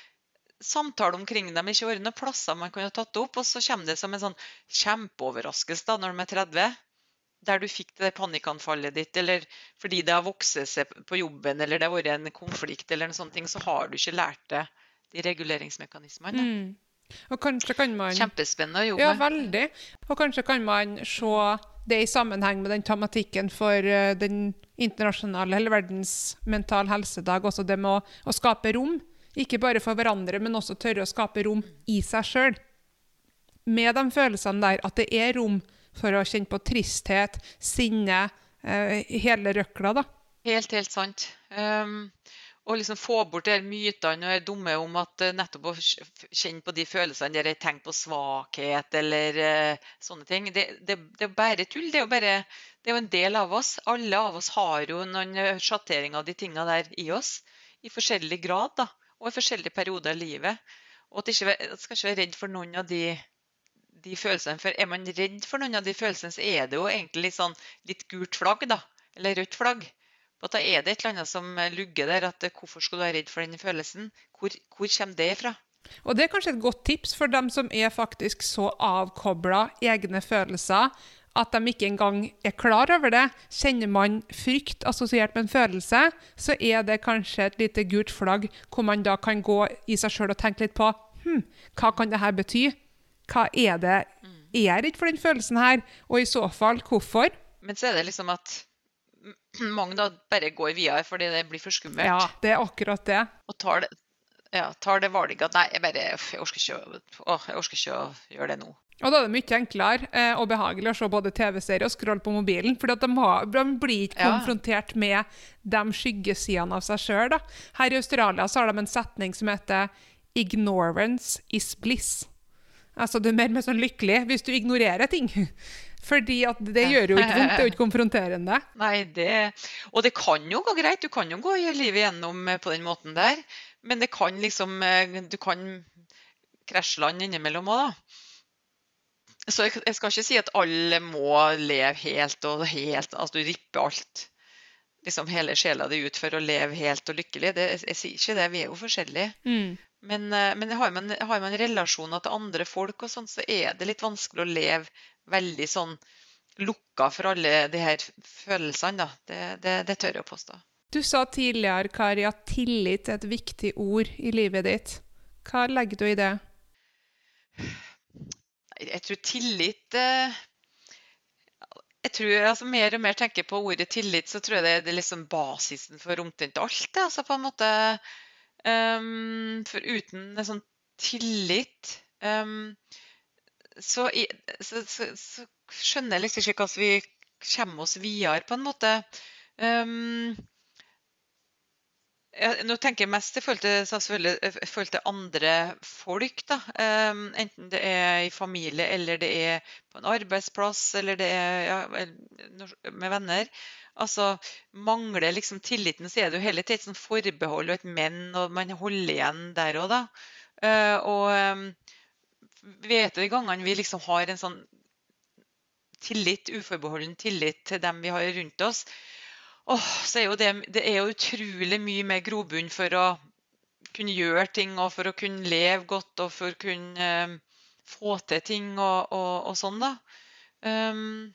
samtale omkring dem, ikke vært noen plasser man kunne tatt opp. Og så kommer det som en sånn kjempeoverraskelse da, når de er 30. Der du fikk det panikkanfallet ditt, eller fordi det har vokst seg på jobben, eller det har vært en konflikt, eller en sånn ting, så har du ikke lært det, de reguleringsmekanismene. Mm. Og kanskje kan man... Kjempespennende å jobbe med. Ja, veldig. Og kanskje kan man se det i sammenheng med den tematikken for eh, den internasjonale eller verdens mental helsedag, også det med å, å, skape rom. Ikke bare for hverandre, men også tørre å skape rom i seg sjøl. Med de følelsene der, at det er rom for å kjenne på tristhet, sinne, eh, hele røkla, da. Helt, helt sant. Um, å liksom få bort de mytene og dumme om at uh, nettopp å kjenne på de følelsene der jeg tenker på svakhet eller uh, sånne ting, det, det, det, er bare tull. Det er, jo bare, det er jo en del av oss. Alle av oss har jo noen sjatteringer av de tingene der i oss. I forskjellig grad da, og i forskjellige perioder av livet. Og at ikke, at skal ikke være redd for noen av de, de, følelsene. For er man redd for noen av de følelsene, så er det jo egentlig litt, sånn, litt gult flagg, da. Eller rødt flagg. Og da er det et eller annet som lugger der. at eh, Hvorfor skal du være redd for den følelsen? Hvor, hvor kommer det fra? Og Det er kanskje et godt tips for dem som er faktisk så avkobla egne følelser at de ikke engang er klar over det. Kjenner man frykt assosiert med en følelse, så er det kanskje et lite gult flagg hvor man da kan gå i seg sjøl og tenke litt på hm, hva kan dette bety? Hva er det? Er jeg redd for den følelsen her? Og i så fall, hvorfor? Men så er det liksom at mange da bare går videre fordi det blir for skummelt. Ja, det er akkurat det. Og tar det, ja, tar det valget at nei, jeg bare jeg orker, ikke, å, jeg orker ikke å gjøre det nå. Og da er det mye enklere eh, og behagelig å se både TV-serier og scrolle på mobilen. For de, de, blir ikke ja. konfrontert med de skyggesidene av seg sjøl. Her i Australia så har de en setning som heter 'ignorance is bliss'. Altså Du er mer, mer sånn lykkelig hvis du ignorerer ting. Fordi at det gjør jo ikke vondt, det er jo ikke konfronterende. Nei, det, Og det kan jo gå greit, du kan jo gå livet gjennom eh, på den måten der. Men det kan liksom eh, Du kan krasje land innimellom òg, da. Så jeg, jeg, skal ikke si at alle må leve helt og helt Altså du ripper alt. Liksom hele sjela di ut for å leve helt og lykkelig. Det, jeg, jeg sier ikke det, vi er jo forskjellige. Mm. Men, eh, men har, man, har man relasjoner til andre folk, og sånn, så er det litt vanskelig å leve veldig sånn lukka for alle de her følelsene. Da. Det, det, det tør jeg å påstå. Du sa tidligere, Kari, at tillit er et viktig ord i livet ditt. Hva legger du i det? Jeg tror tillit eh, Jeg tror altså Mer og mer tenker på ordet tillit, så tror jeg det, det er liksom basisen for omtrent alt. Det, altså på en måte um, For uten en sånn tillit um, så, så, så, skjønner jeg liksom ikke hvordan vi kommer oss videre, på en måte. Um, nå tenker jeg mest i forhold til, til andre folk. Da. Um, enten det er i familie, eller det er på en arbeidsplass, eller det er ja, med venner. Altså, Mangler liksom tilliten, så er det jo hele tiden sånn forbehold og et men, og man holder igjen der òg, da. Uh, og um, vet du de gangene vi liksom har en sånn tillit, uforbeholden tillit til dem vi har rundt oss, åh, så er jo det, det er jo utrolig mye mer grobunn for å kunne gjøre ting og for å kunne leve godt og for å kunne um, få til ting og, og, og sånn, da. Um,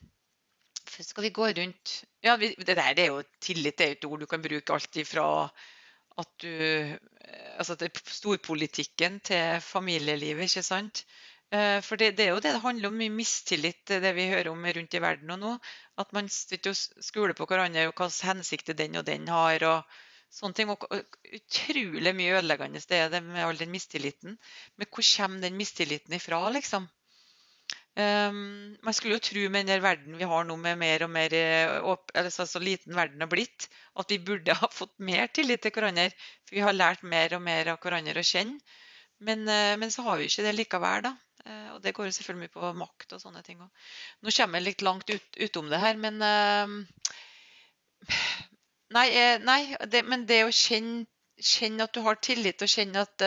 skal vi gå rundt Ja, vi, det der det er jo tillit det er jo et ord du kan bruke alt ifra at du Altså til storpolitikken til familielivet, ikke sant. Eh, for det, det, er jo det det handler om, mye mistillit, det vi hører om rundt i verden og nå. At man sitter og skoler på hverandre og hva hensikter den og den har. og sånne ting. Og utrolig mye ødeleggende det er det med all den mistilliten. Men hvor kommer den mistilliten ifra, liksom? Um, man skulle jo tro med den verden vi har nå, med mer og mer eller så, liten verden har blitt, at vi burde ha fått mer tillit til hverandre. For vi har lært mer og mer av hverandre å kjenne. Men, uh, men så har vi ikke det likevel, da. Uh, og det går jo selvfølgelig på makt og sånne ting. Nå kommer jeg litt langt ut, utom det her, men uh, Nei, nei det, men det å kjenne, kjenne, at du har tillit, og kjenne at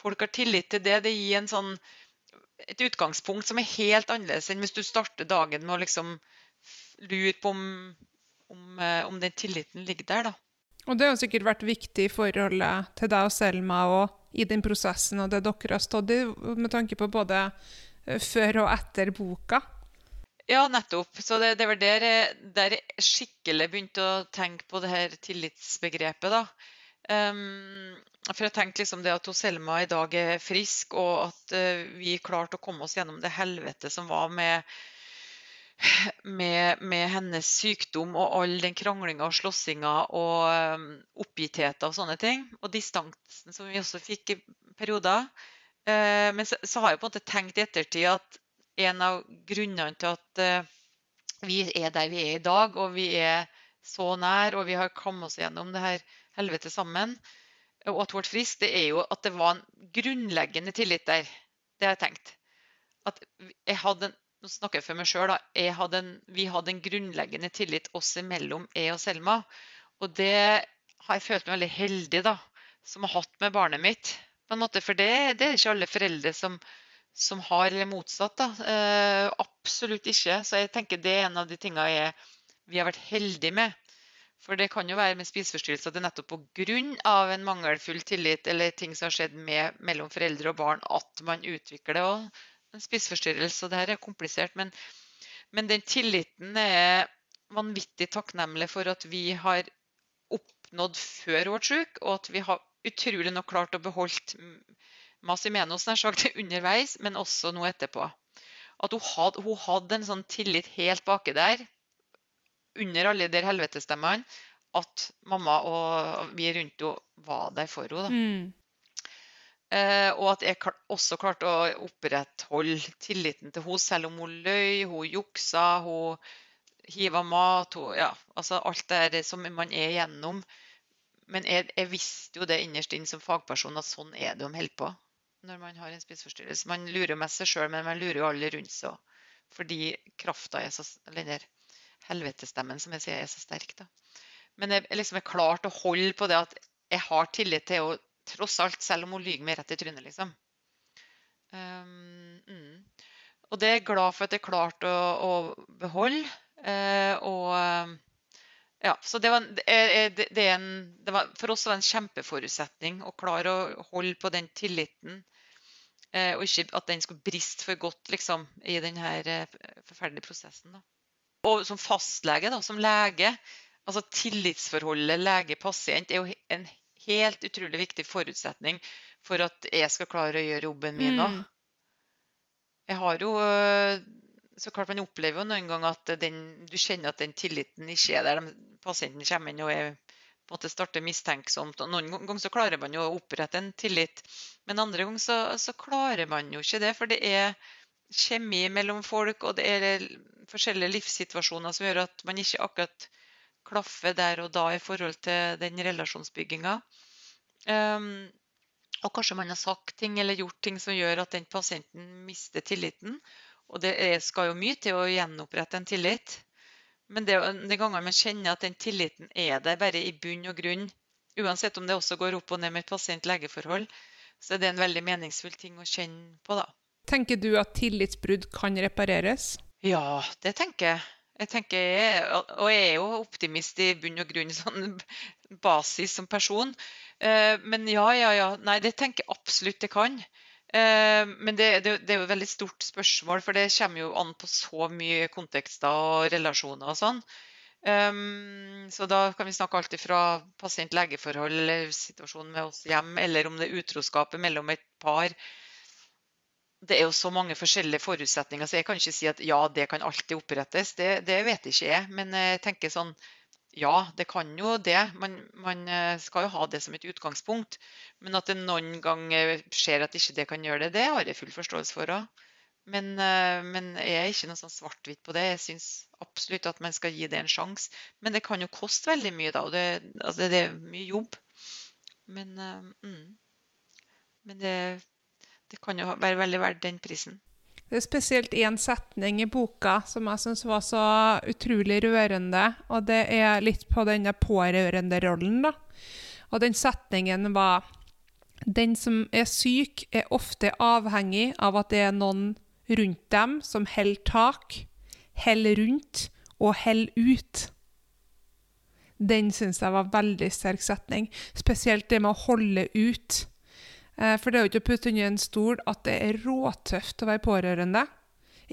folk har tillit til det, det gir en sånn, et utgangspunkt som er helt annerledes enn hvis du starter dagen med å liksom lure på om, om, om den tilliten ligger der. da. Og det har sikkert vært viktig i forholdet til deg og Selma og i den prosessen og det dere har stått i, med tanke på både eh, før og etter boka? Ja, nettopp. Så det, det var der, der jeg skikkelig begynte å tenke på det her tillitsbegrepet. da. Um, for jeg tenkte liksom det at Selma i dag er frisk, og at uh, vi klarte å komme oss gjennom det helvete som var med med, med, hennes sykdom og all den kranglinga og slåssinga og um, oppgittheten og sånne ting. Og distansen som vi også fikk i perioder. Uh, men så, så, har jeg på en måte tenkt i ettertid at en av grunnene til at vi er der vi er i dag, og vi er så nær, og vi har kommet oss gjennom det her helvetet sammen, og ble frisk, det er jo at det var en grunnleggende tillit der. Det har jeg tenkt. At jeg hadde en nå snakker jeg for meg sjøl, vi hadde en grunnleggende tillit oss imellom, jeg og Selma. Og det har jeg følt meg veldig heldig da, som har hatt med barnet mitt. på en måte, For det, det er ikke alle foreldre som, som har, eller motsatt. da, eh, Absolutt ikke. Så jeg tenker det er en av de tingene vi har vært heldige med. For det kan jo være med spiseforstyrrelser at det er nettopp pga. en mangelfull tillit eller ting som har skjedd med, mellom foreldre og barn, at man utvikler en spiseforstyrrelse. Det her er komplisert. Men, men, den tilliten er vanvittig takknemlig for at vi har oppnådd før ble syk, og at vi har utrolig nok klart å beholde Masimenos nær sagt, underveis, men også nå etterpå. At hun hadde, hun hadde en sånn tillit helt baki der, under alle de helvetestemmene, at mamma og vi rundt henne var der for henne. Mm. Eh, og at jeg også klarte å opprettholde tilliten til henne, selv om hun løy, hun juksa, hun hiva mat hun, ja, altså Alt det som man er igjennom. Men jeg, jeg, visste jo det innerst inne som fagperson at sånn er det de holder på når man har en spiseforstyrrelse. Man lurer mest seg sjøl, men man lurer jo alle rundt seg òg. Fordi krafta er så Eller den helvetestemmen som jeg sier, er så sterk. da. Men jeg, liksom er klart å holde på det at jeg har tillit til henne Tross alt, selv om hun lyver meg rett i trynet, liksom. Um, mm. Og det er jeg glad for at jeg klarte å, å beholde. Uh, og Ja, så det var, det, det en, det var, For oss var en kjempeforutsetning å klare å holde på den tilliten. Eh, og ikke at den skulle briste for godt liksom, i denne eh, forferdelige prosessen. Da. Og som fastlege, da, som lege, altså tillitsforholdet lege-pasient er jo en helt utrolig viktig forutsetning for at jeg skal klare å gjøre jobben min òg. Mm. Jeg har jo eh, så klart Man opplever jo noen ganger at den, du kjenner at den tilliten ikke er der. Pasienten kommer inn og er, på en måte starter mistenksomt. og Noen ganger så klarer man jo å opprette en tillit, men andre ganger så, så klarer man jo ikke det. For det er kjemi mellom folk, og det er forskjellige livssituasjoner som gjør at man ikke akkurat klaffer der og da i forhold til den relasjonsbygginga. Um, og kanskje man har sagt ting eller gjort ting som gjør at den pasienten mister tilliten. Og det skal jo mye til å gjenopprette en tillit. Men det, de gangene man kjenner at den tilliten er der bare i bunn og grunn, uansett om det også går opp og ned med et pasient-legeforhold, så er det en veldig meningsfull ting å kjenne på, da. Tenker du at tillitsbrudd kan repareres? Ja, det tenker jeg. Jeg tenker, jeg, Og jeg er jo optimist i bunn og grunn, sånn basis som person. Eh, men ja, ja, ja. Nei, det tenker jeg absolutt det kan. Eh, men det, det, det, er jo et veldig stort spørsmål, for det kommer jo an på så mye kontekster og relasjoner og sånn. Um, så da kan vi snakke alltid fra pasient-legeforhold situasjonen med oss hjem, eller om det er utroskapet mellom et par det er jo så mange forskjellige forutsetninger, så jeg kan ikke si at ja, det kan alltid opprettes. Det, det vet ikke jeg. Men jeg tenker sånn ja, det kan jo det. Man, man, eh, skal jo ha det som et utgangspunkt. Men at det noen ganger skjer at ikke det kan gjøre det, det har jeg full forståelse for òg. Men, eh, men, jeg er ikke noe sånn svart-hvitt på det. Jeg syns absolutt at man skal gi det en sjanse. Men det kan jo koste veldig mye, da. Og det, altså det er mye jobb. Men, eh, mm. men det det kan jo være veldig verdt den prisen. Det er spesielt én setning i boka som jeg syns var så utrolig rørende. Og det er litt på denne pårørenderollen, da. Og den setningen var Den som er syk, er ofte avhengig av at det er noen rundt dem som holder tak, holder rundt og holder ut. Den syns jeg var veldig sterk setning. Spesielt det med å holde ut. Eh, for det er jo ikke å putte under en stol at det er råtøft å være pårørende.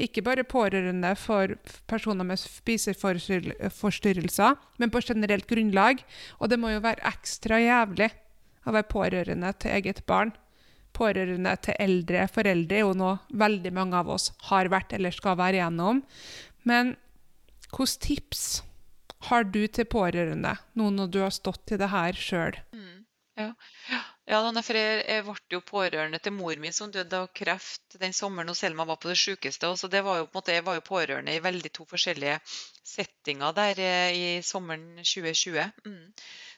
Ikke bare pårørende for personer med spiseforstyrrelser, men på generelt grunnlag. Og det må jo være ekstra jævlig å være pårørende til eget barn. Pårørende til eldre foreldre er jo noe veldig mange av oss har vært eller skal være igjennom. Men hvilke tips har du til pårørende nå når du har stått i det her sjøl? Mm, ja. ja. Ja, jeg ble jo pårørende til mor min som døde av kreft den sommeren og Selma var på det sykeste. Så det var jo, på en måte, jeg var jo pårørende i veldig to forskjellige settinger der eh, i sommeren 2020. Mm.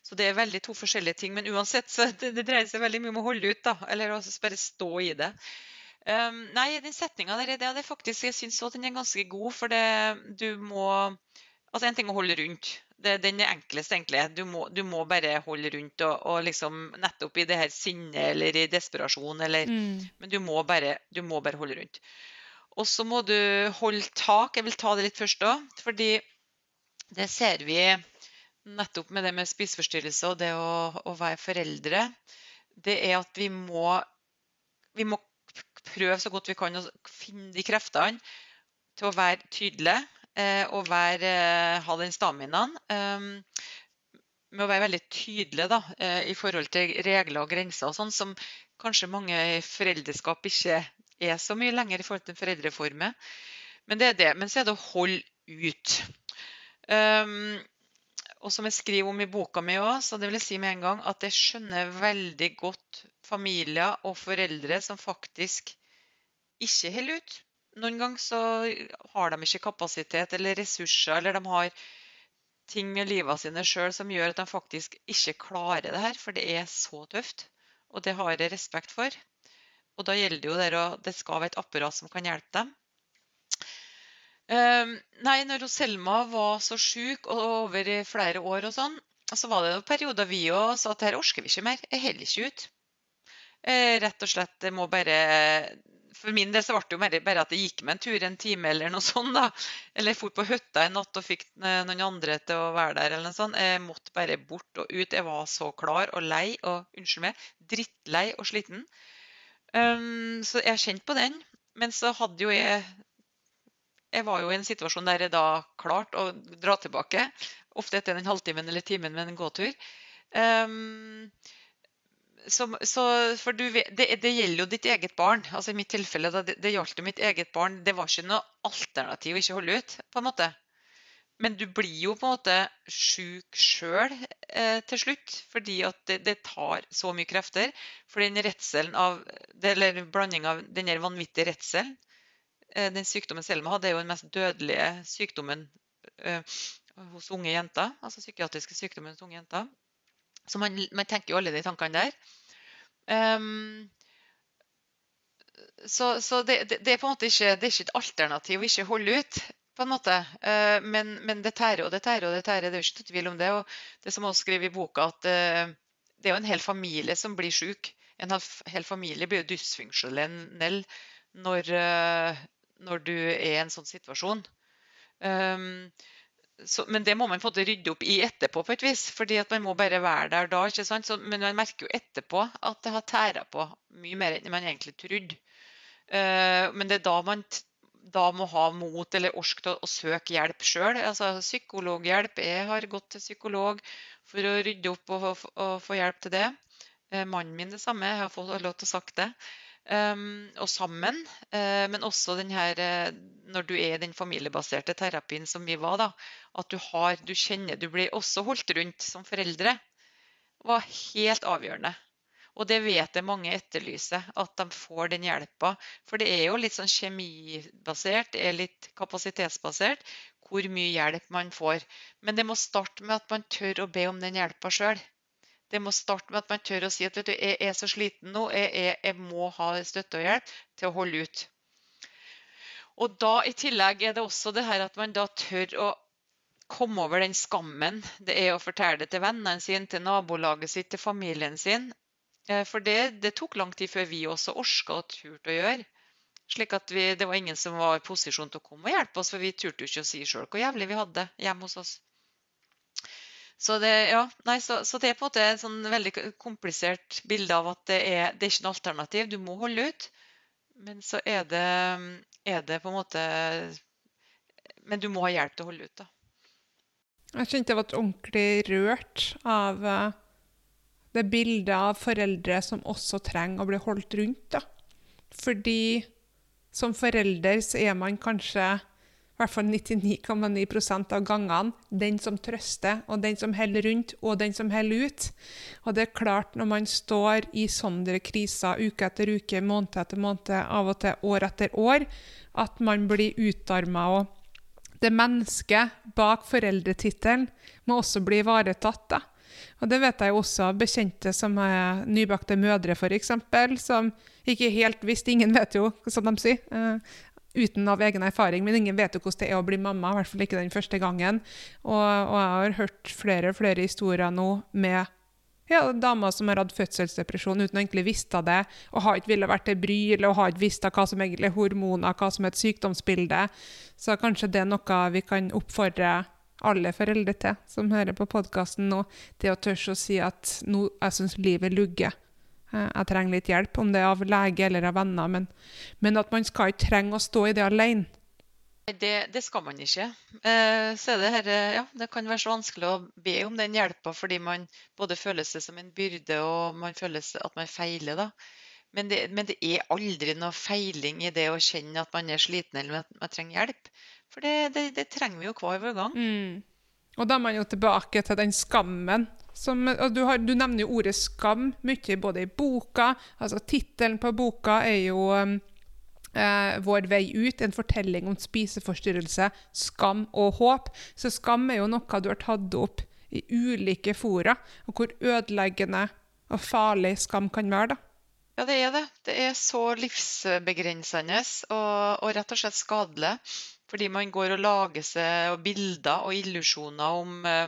Så det er veldig to forskjellige ting. Men uansett, så det, det dreier seg veldig mye om å holde ut, da. Eller altså bare stå i det. Um, nei, den setninga der, det, det faktisk, jeg syns den er ganske god. For det, du må Altså En ting å holde rundt. Det, den er enklest, egentlig. Du må, du må, bare holde rundt og, og, liksom nettopp i det her sinnet eller i desperasjon eller mm. Men du må, bare, du må, bare, holde rundt. Og så må du holde tak. Jeg vil ta det litt først òg. Fordi det ser vi nettopp med det med spiseforstyrrelse og det å, å, være foreldre. Det er at vi må, vi må prøve så godt vi kan å finne de kreftene til å være tydelige og være, eh, ha den staminaen. Ehm, med å være veldig tydelig da, eh, i forhold til regler og grenser og sånn, som kanskje mange i foreldreskap ikke er så mye lenger i forhold til foreldreformet. Men det er det. Men så er det å holde ut. Um, og som jeg skriver om i boka mi òg, så det vil jeg si med en gang at jeg skjønner veldig godt familier og foreldre som faktisk ikke holder ut noen ganger så har de ikke kapasitet eller ressurser, eller de har ting med livet sine sjøl som gjør at de faktisk ikke klarer det her, for det er så tøft. Og det har jeg respekt for. Og da gjelder det jo der å Det skal være et apparat som kan hjelpe dem. Um, nei, når Selma var så sjuk over flere år og sånn, så var det noen perioder vi òg sa at her orker vi ikke mer. Jeg holder ikke ut. Eh, rett og slett, det må bare for min del så ble det jo mer, bare at jeg gikk med en tur en time eller noe sånt. da. Eller jeg for på hytta en natt og fikk noen andre til å være der. eller noe sånt. Jeg måtte bare bort og ut. Jeg var så klar og lei og unnskyld meg, drittlei og sliten. Um, så jeg kjente på den. Men så hadde jo jeg Jeg var jo i en situasjon der jeg da klarte å dra tilbake. Ofte etter en halvtime eller timen med en gåtur. Um, så, så, for du, det, det, gjelder jo ditt eget barn. altså I mitt tilfelle det, det gjaldt jo mitt eget barn. Det var ikke noe alternativ å ikke holde ut. på en måte. Men du blir jo på en måte sjuk sjøl eh, til slutt, fordi at det, det, tar så mye krefter. For den redselen av, eller blandinga av den vanvittige redselen eh, Den sykdommen Selma hadde, er jo den mest dødelige sykdommen eh, hos unge jenter. Altså psykiatriske sykdommen hos unge jenter. Så man, man, tenker jo alle de tankene der. Um, så, så det, det, det, er på en måte ikke, det er ikke et alternativ å ikke holde ut. på en måte. Uh, men, men, det tærer og det tærer og det tærer. Det er jo ikke tvil om det. Og det som også skriver i boka, at uh, det er jo en hel familie som blir syk. En hel familie blir jo dysfunksjonell når, uh, når du er i en sånn situasjon. Um, så, men det må man få til rydde opp i etterpå, på et vis. fordi at man må bare være der da. ikke sant? Så, men man merker jo etterpå at det har tæra på mye mer enn man egentlig trodde. Uh, men det er da man da må ha mot eller ork til å, å søke hjelp sjøl. Altså psykologhjelp. Jeg har gått til psykolog for å rydde opp og, og, og få hjelp til det. Uh, mannen min det samme. Jeg har fått lov til å sagt det. Um, og sammen. Uh, men også den her, uh, når du er i den familiebaserte terapien som vi var, da, at du har, du kjenner Du blir også holdt rundt som foreldre. var helt avgjørende. Og det vet jeg mange etterlyser, at de får den hjelpa. For det er jo litt sånn kjemibasert, det er litt kapasitetsbasert, hvor mye hjelp man får. Men det må starte med at man tør å be om den hjelpa sjøl. Det må starte med at man tør å si at vet du, jeg er så sliten nå, jeg, jeg, jeg må ha støtte og hjelp til å holde ut. Og da I tillegg er det også det her at man da tør å komme over den skammen det er å fortelle det til vennene sine, til nabolaget sitt, til familien sin. Eh, for det, det tok lang tid før vi også orka og turte å gjøre. Slik at vi, Det var ingen som var i posisjon til å komme og hjelpe oss, for vi turte jo ikke å si sjøl hvor jævlig vi hadde hjemme hos oss. Så det, ja, nei, så, så det, er på en måte et sånn veldig komplisert bilde av at det er, det er ikke noe alternativ. Du må holde ut. Men så er det, er det på en måte Men du må ha hjelp til å holde ut, da. Jeg kjente jeg ble ordentlig rørt av eh, det bildet av foreldre som også trenger å bli holdt rundt. da. Fordi som forelder så er man kanskje hvert fall 99,9 av gangene den som trøster, og den som holder rundt, og den som holder ut. Og det er klart, når man står i sånne kriser uke etter uke, måned etter måned, av og til år etter år, at man blir utarma. Og det mennesket bak foreldretittelen må også bli ivaretatt. Og det vet jeg også av bekjente som er nybakte mødre, f.eks., som ikke helt visste Ingen vet jo, som de sier. Uten av egen erfaring, men ingen vet jo hvordan det er å bli mamma, i hvert fall ikke den første gangen. Og, og jeg har hørt flere og flere historier nå med ja, damer som har hatt fødselsdepresjon uten å egentlig visste det, og har ikke villet vært til bry, eller har ikke visst hva som egentlig er hormoner, hva som er et sykdomsbilde. Så kanskje det er noe vi kan oppfordre alle foreldre til som hører på podkasten nå, det å tørre å si at nå, jeg syns livet lugger. Eh, jeg trenger litt hjelp, om det er av lege eller av venner. Men, men at man skal ikke trenge å stå i det alene. Det, det skal man ikke. Eh, så det, her, ja, det kan være så vanskelig å be om den hjelpa fordi man både føler seg som en byrde og man føler at man feiler. da. Men det, men det, er aldri noe feiling i det å kjenne at man er sliten eller at man trenger hjelp. For det, det trenger vi jo hver gang. Mm. Og da er man jo tilbake til den skammen som, du, har, du, nevner jo ordet skam mye både i boka. altså Tittelen på boka er jo um, eh, 'Vår vei ut', en fortelling om spiseforstyrrelse, skam og håp. Så skam er jo noe du har tatt opp i ulike fora, og hvor ødeleggende og farlig skam kan være. da. Ja, det er det. Det er så livsbegrensende og, og rett og slett skadelig. Fordi man går og lager seg bilder og illusjoner om eh,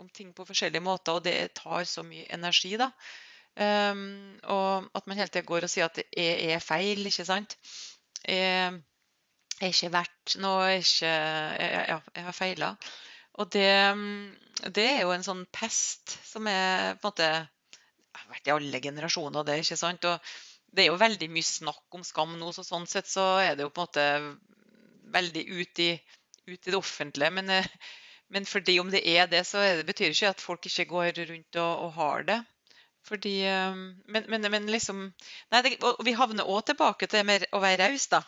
om ting på forskjellige måter, og det tar så mye energi. da. Um, og at man hele tida går og sier at det er, feil, ikke sant. Jeg er ikke verdt noe, jeg, ikke, jeg, ja, jeg har feila. Og det, det, er jo en sånn pest som er på en måte har vært i alle generasjoner, det, ikke sant. Og det er jo veldig mye snakk om skam nå, så sånn sett så er det jo på en måte veldig ut i, ut i det offentlige. Men, men fordi om det er det, så er det, betyr ikke at folk ikke går rundt og, og har det. Fordi, men, men, men liksom nei, det, Vi havner òg tilbake til mer å være raus, da.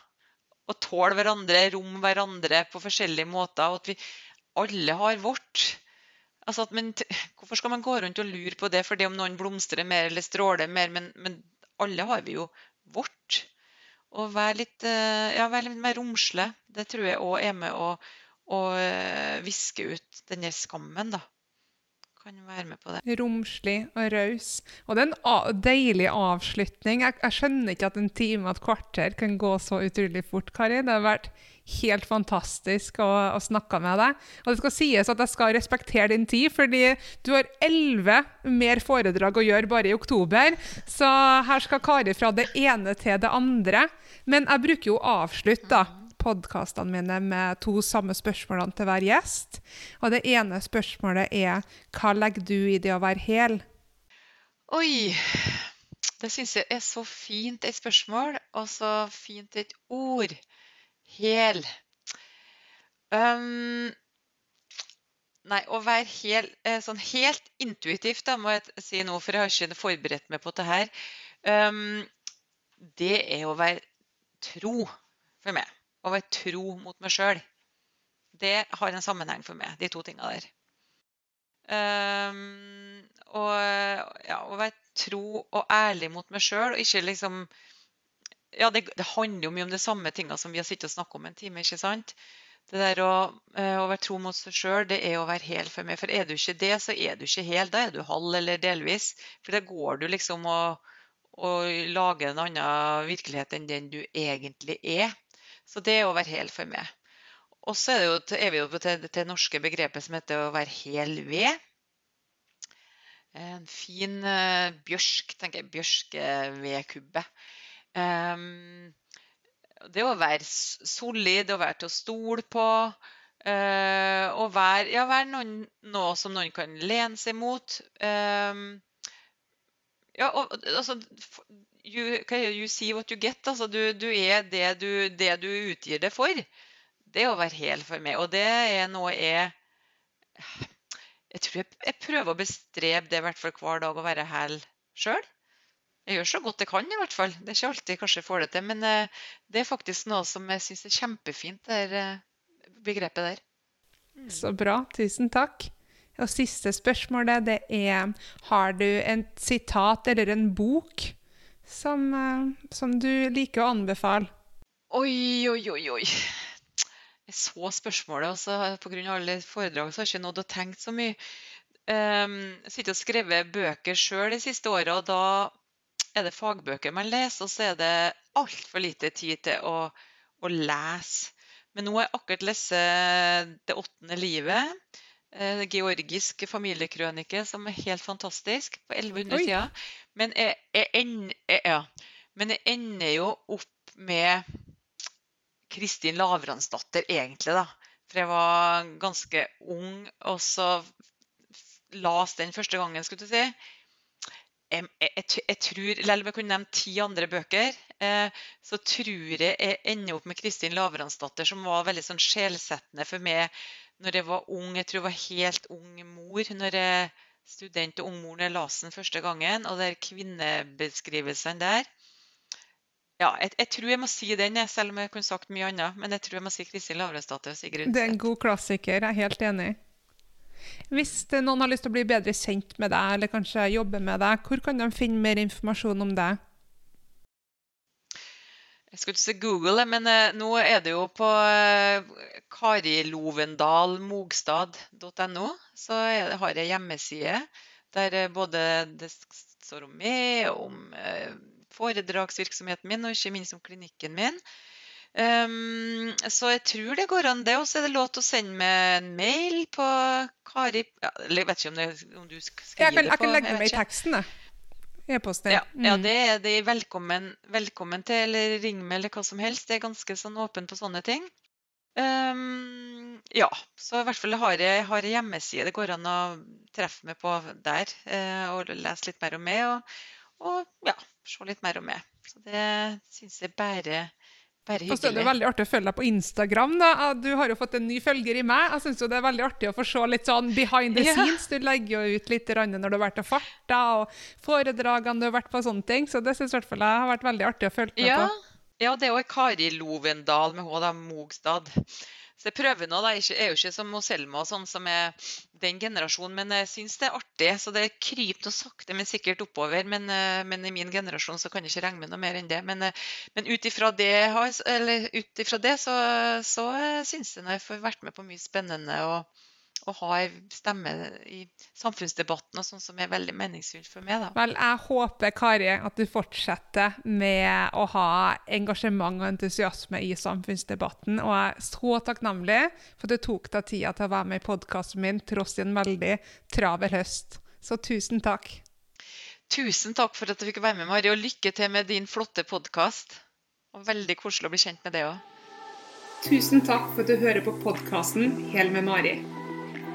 Å tåle hverandre, rom hverandre på forskjellige måter. Og at vi alle har vårt. Altså at, men, hvorfor skal man gå rundt og lure på det fordi om noen blomstrer mer eller stråler mer? Men alle har vi jo vårt. Og være litt, ja, være litt mer romslig. Det tror jeg òg er med å, å viske ut denne skammen, da kan være med på det. Romslig og raus. Og det er en deilig avslutning. Jeg, jeg, skjønner ikke at en time og et kvarter kan gå så utrolig fort, Kari. Det har vært helt fantastisk å, å snakke med deg. Og det skal sies at jeg skal respektere din tid, fordi du har elleve mer foredrag å gjøre bare i oktober. Så her skal Kari fra det ene til det andre. Men jeg bruker jo avslutt, da podkastene mine med to samme spørsmålene til hver gjest. Og det ene spørsmålet er hva legger du i det å være hel? Oi. Det syns jeg er så fint et spørsmål, og så fint et ord. Hel. Um, nei, å være hel, eh, sånn helt intuitivt, da, må jeg si nå, for jeg har ikke forberedt meg på det her. Um, det er å være tro for meg å være tro mot meg sjøl. Det har en sammenheng for meg, de to tinga der. Um, og ja, å være tro og ærlig mot meg sjøl, og ikke liksom Ja, det, det, handler jo mye om de samme tinga som vi har sittet og snakket om en time, ikke sant? Det der å, uh, å være tro mot seg sjøl, det er å være hel for meg. For er du ikke det, så er du ikke hel. Da er du halv eller delvis. For da går du liksom og, og lager en annen virkelighet enn den du egentlig er. Så det er å være hel for meg. Og så er, er, vi jo til det norske begrepet som heter å være hel ved. En fin uh, bjørsk, tenker jeg. Bjørkevedkubbe. Um, det å være solid, å være til å stole på. Uh, og være, ja, være noen, noe som noen kan lene seg mot. Um, ja, og, altså, you, you see what you get. Altså, du, du er det du, det du, utgir det for. Det er å være hel for meg. Og det er noe jeg Jeg tror jeg, jeg prøver å bestrebe det hvert fall hver dag, å være hel sjøl. Jeg gjør så godt jeg kan, i hvert fall. Det er ikke alltid kanskje jeg får det til. Men uh, det er faktisk noe som jeg syns er kjempefint, det uh, begrepet der. Mm. Så bra. Tusen takk. Og siste spørsmålet det er Har du en sitat eller en bok som, eh, som du liker å anbefale? Oi, oi, oi, oi. Jeg så spørsmålet, og så pga. alle foredrag så har jeg ikke nådd å tenke så mye. Um, jeg sitter og skrevet bøker sjøl de siste åra, og da er det fagbøker man leser, og så er det altfor lite tid til å, å lese. Men nå har jeg akkurat lest 'Det åttende livet'. Eh, georgisk familiekrønike som er helt fantastisk, på 1100 sider. Men jeg, jeg, ender, jeg, ja. Men jeg ender jo opp med Kristin Lavransdatter, egentlig, da. For jeg var ganske ung, og så las den første gangen, skulle du si. Jeg, jeg, jeg tror, Selv om jeg kunne nevnt ti andre bøker, eh, så tror jeg jeg ender opp med Kristin Lavransdatter, som var veldig sånn sjelsettende for meg når jeg var ung. Jeg tror jeg var helt ung mor når jeg student og ungmor når jeg leste den første gangen. Og der kvinnebeskrivelsene der ja, jeg, jeg, tror jeg må si den, selv om jeg kunne sagt mye annet. Men jeg tror jeg må si Kristin Lavransdatter og Sigrid Det er en god klassiker, jeg er helt enig. Hvis noen har lyst til å bli bedre kjent med deg, eller kanskje jobbe med deg, hvor kan de finne mer informasjon om deg? Jeg skulle ikke si Google, men uh, nå er det jo på uh, karilovendalmogstad.no. Så har jeg hjemmeside der uh, både det står om meg, om foredragsvirksomheten min og ikke minst om klinikken min. Um, så jeg tror det går an, det. Og så er det lov til å sende meg en mail på Kari ja, Jeg vet ikke om, det, om du skriver jeg kan, det Jeg kan legge det med i teksten, jeg. E-posten. Ja, ja Mm. det er de velkommen, velkommen til, eller ring meg, eller hva som helst. Det er ganske sånn åpen på sånne ting. Um, ja, så i hvert fall har jeg, har jeg hjemmeside det går an å treffe meg på der Uh, og lese litt mer om meg. Og, og ja, se litt mer om meg. Så det syns jeg bare, bare Og så er det veldig artig å følge deg på Instagram. da. Du har jo fått en ny følger i meg. Jeg syns det er veldig artig å få se litt sånn behind the scenes. Du legger jo ut litt når du har vært og farta, og foredragene du har vært på, og sånne ting. Så det syns i hvert fall jeg har vært veldig artig å følge med Ja, på. ja, det er òg Kari Lovendal med H, da, Mogstad. Så jeg prøver nå, da. Jeg er jo ikke som Selma sånn som er den generasjonen, men jeg syns det er artig. Så det kryper noe sakte, men sikkert oppover. Men, eh, men i min generasjon så kan jeg ikke regne med noe mer enn det. Men, eh, men ut ifra det, eller ut det så, så syns jeg nå jeg får vært med på mye spennende og, og ha en stemme i samfunnsdebatten og sånn som er veldig meningsfylt for meg, da. Vel, jeg håper, Kari, at du fortsetter med å ha engasjement og entusiasme i samfunnsdebatten. Og jeg er så takknemlig for at du tok deg tida til å være med i podkasten min tross en veldig travel høst. Så tusen takk. Tusen takk for at du fikk være med, Mari, og lykke til med din flotte podkast. Og veldig koselig å bli kjent med det òg. Tusen takk for at du hører på podkasten Hel med Mari.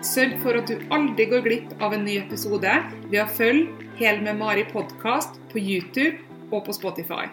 Sørg for at du aldri går glipp av en ny episode ved å følge Hel med Mari podkast på YouTube og på Spotify.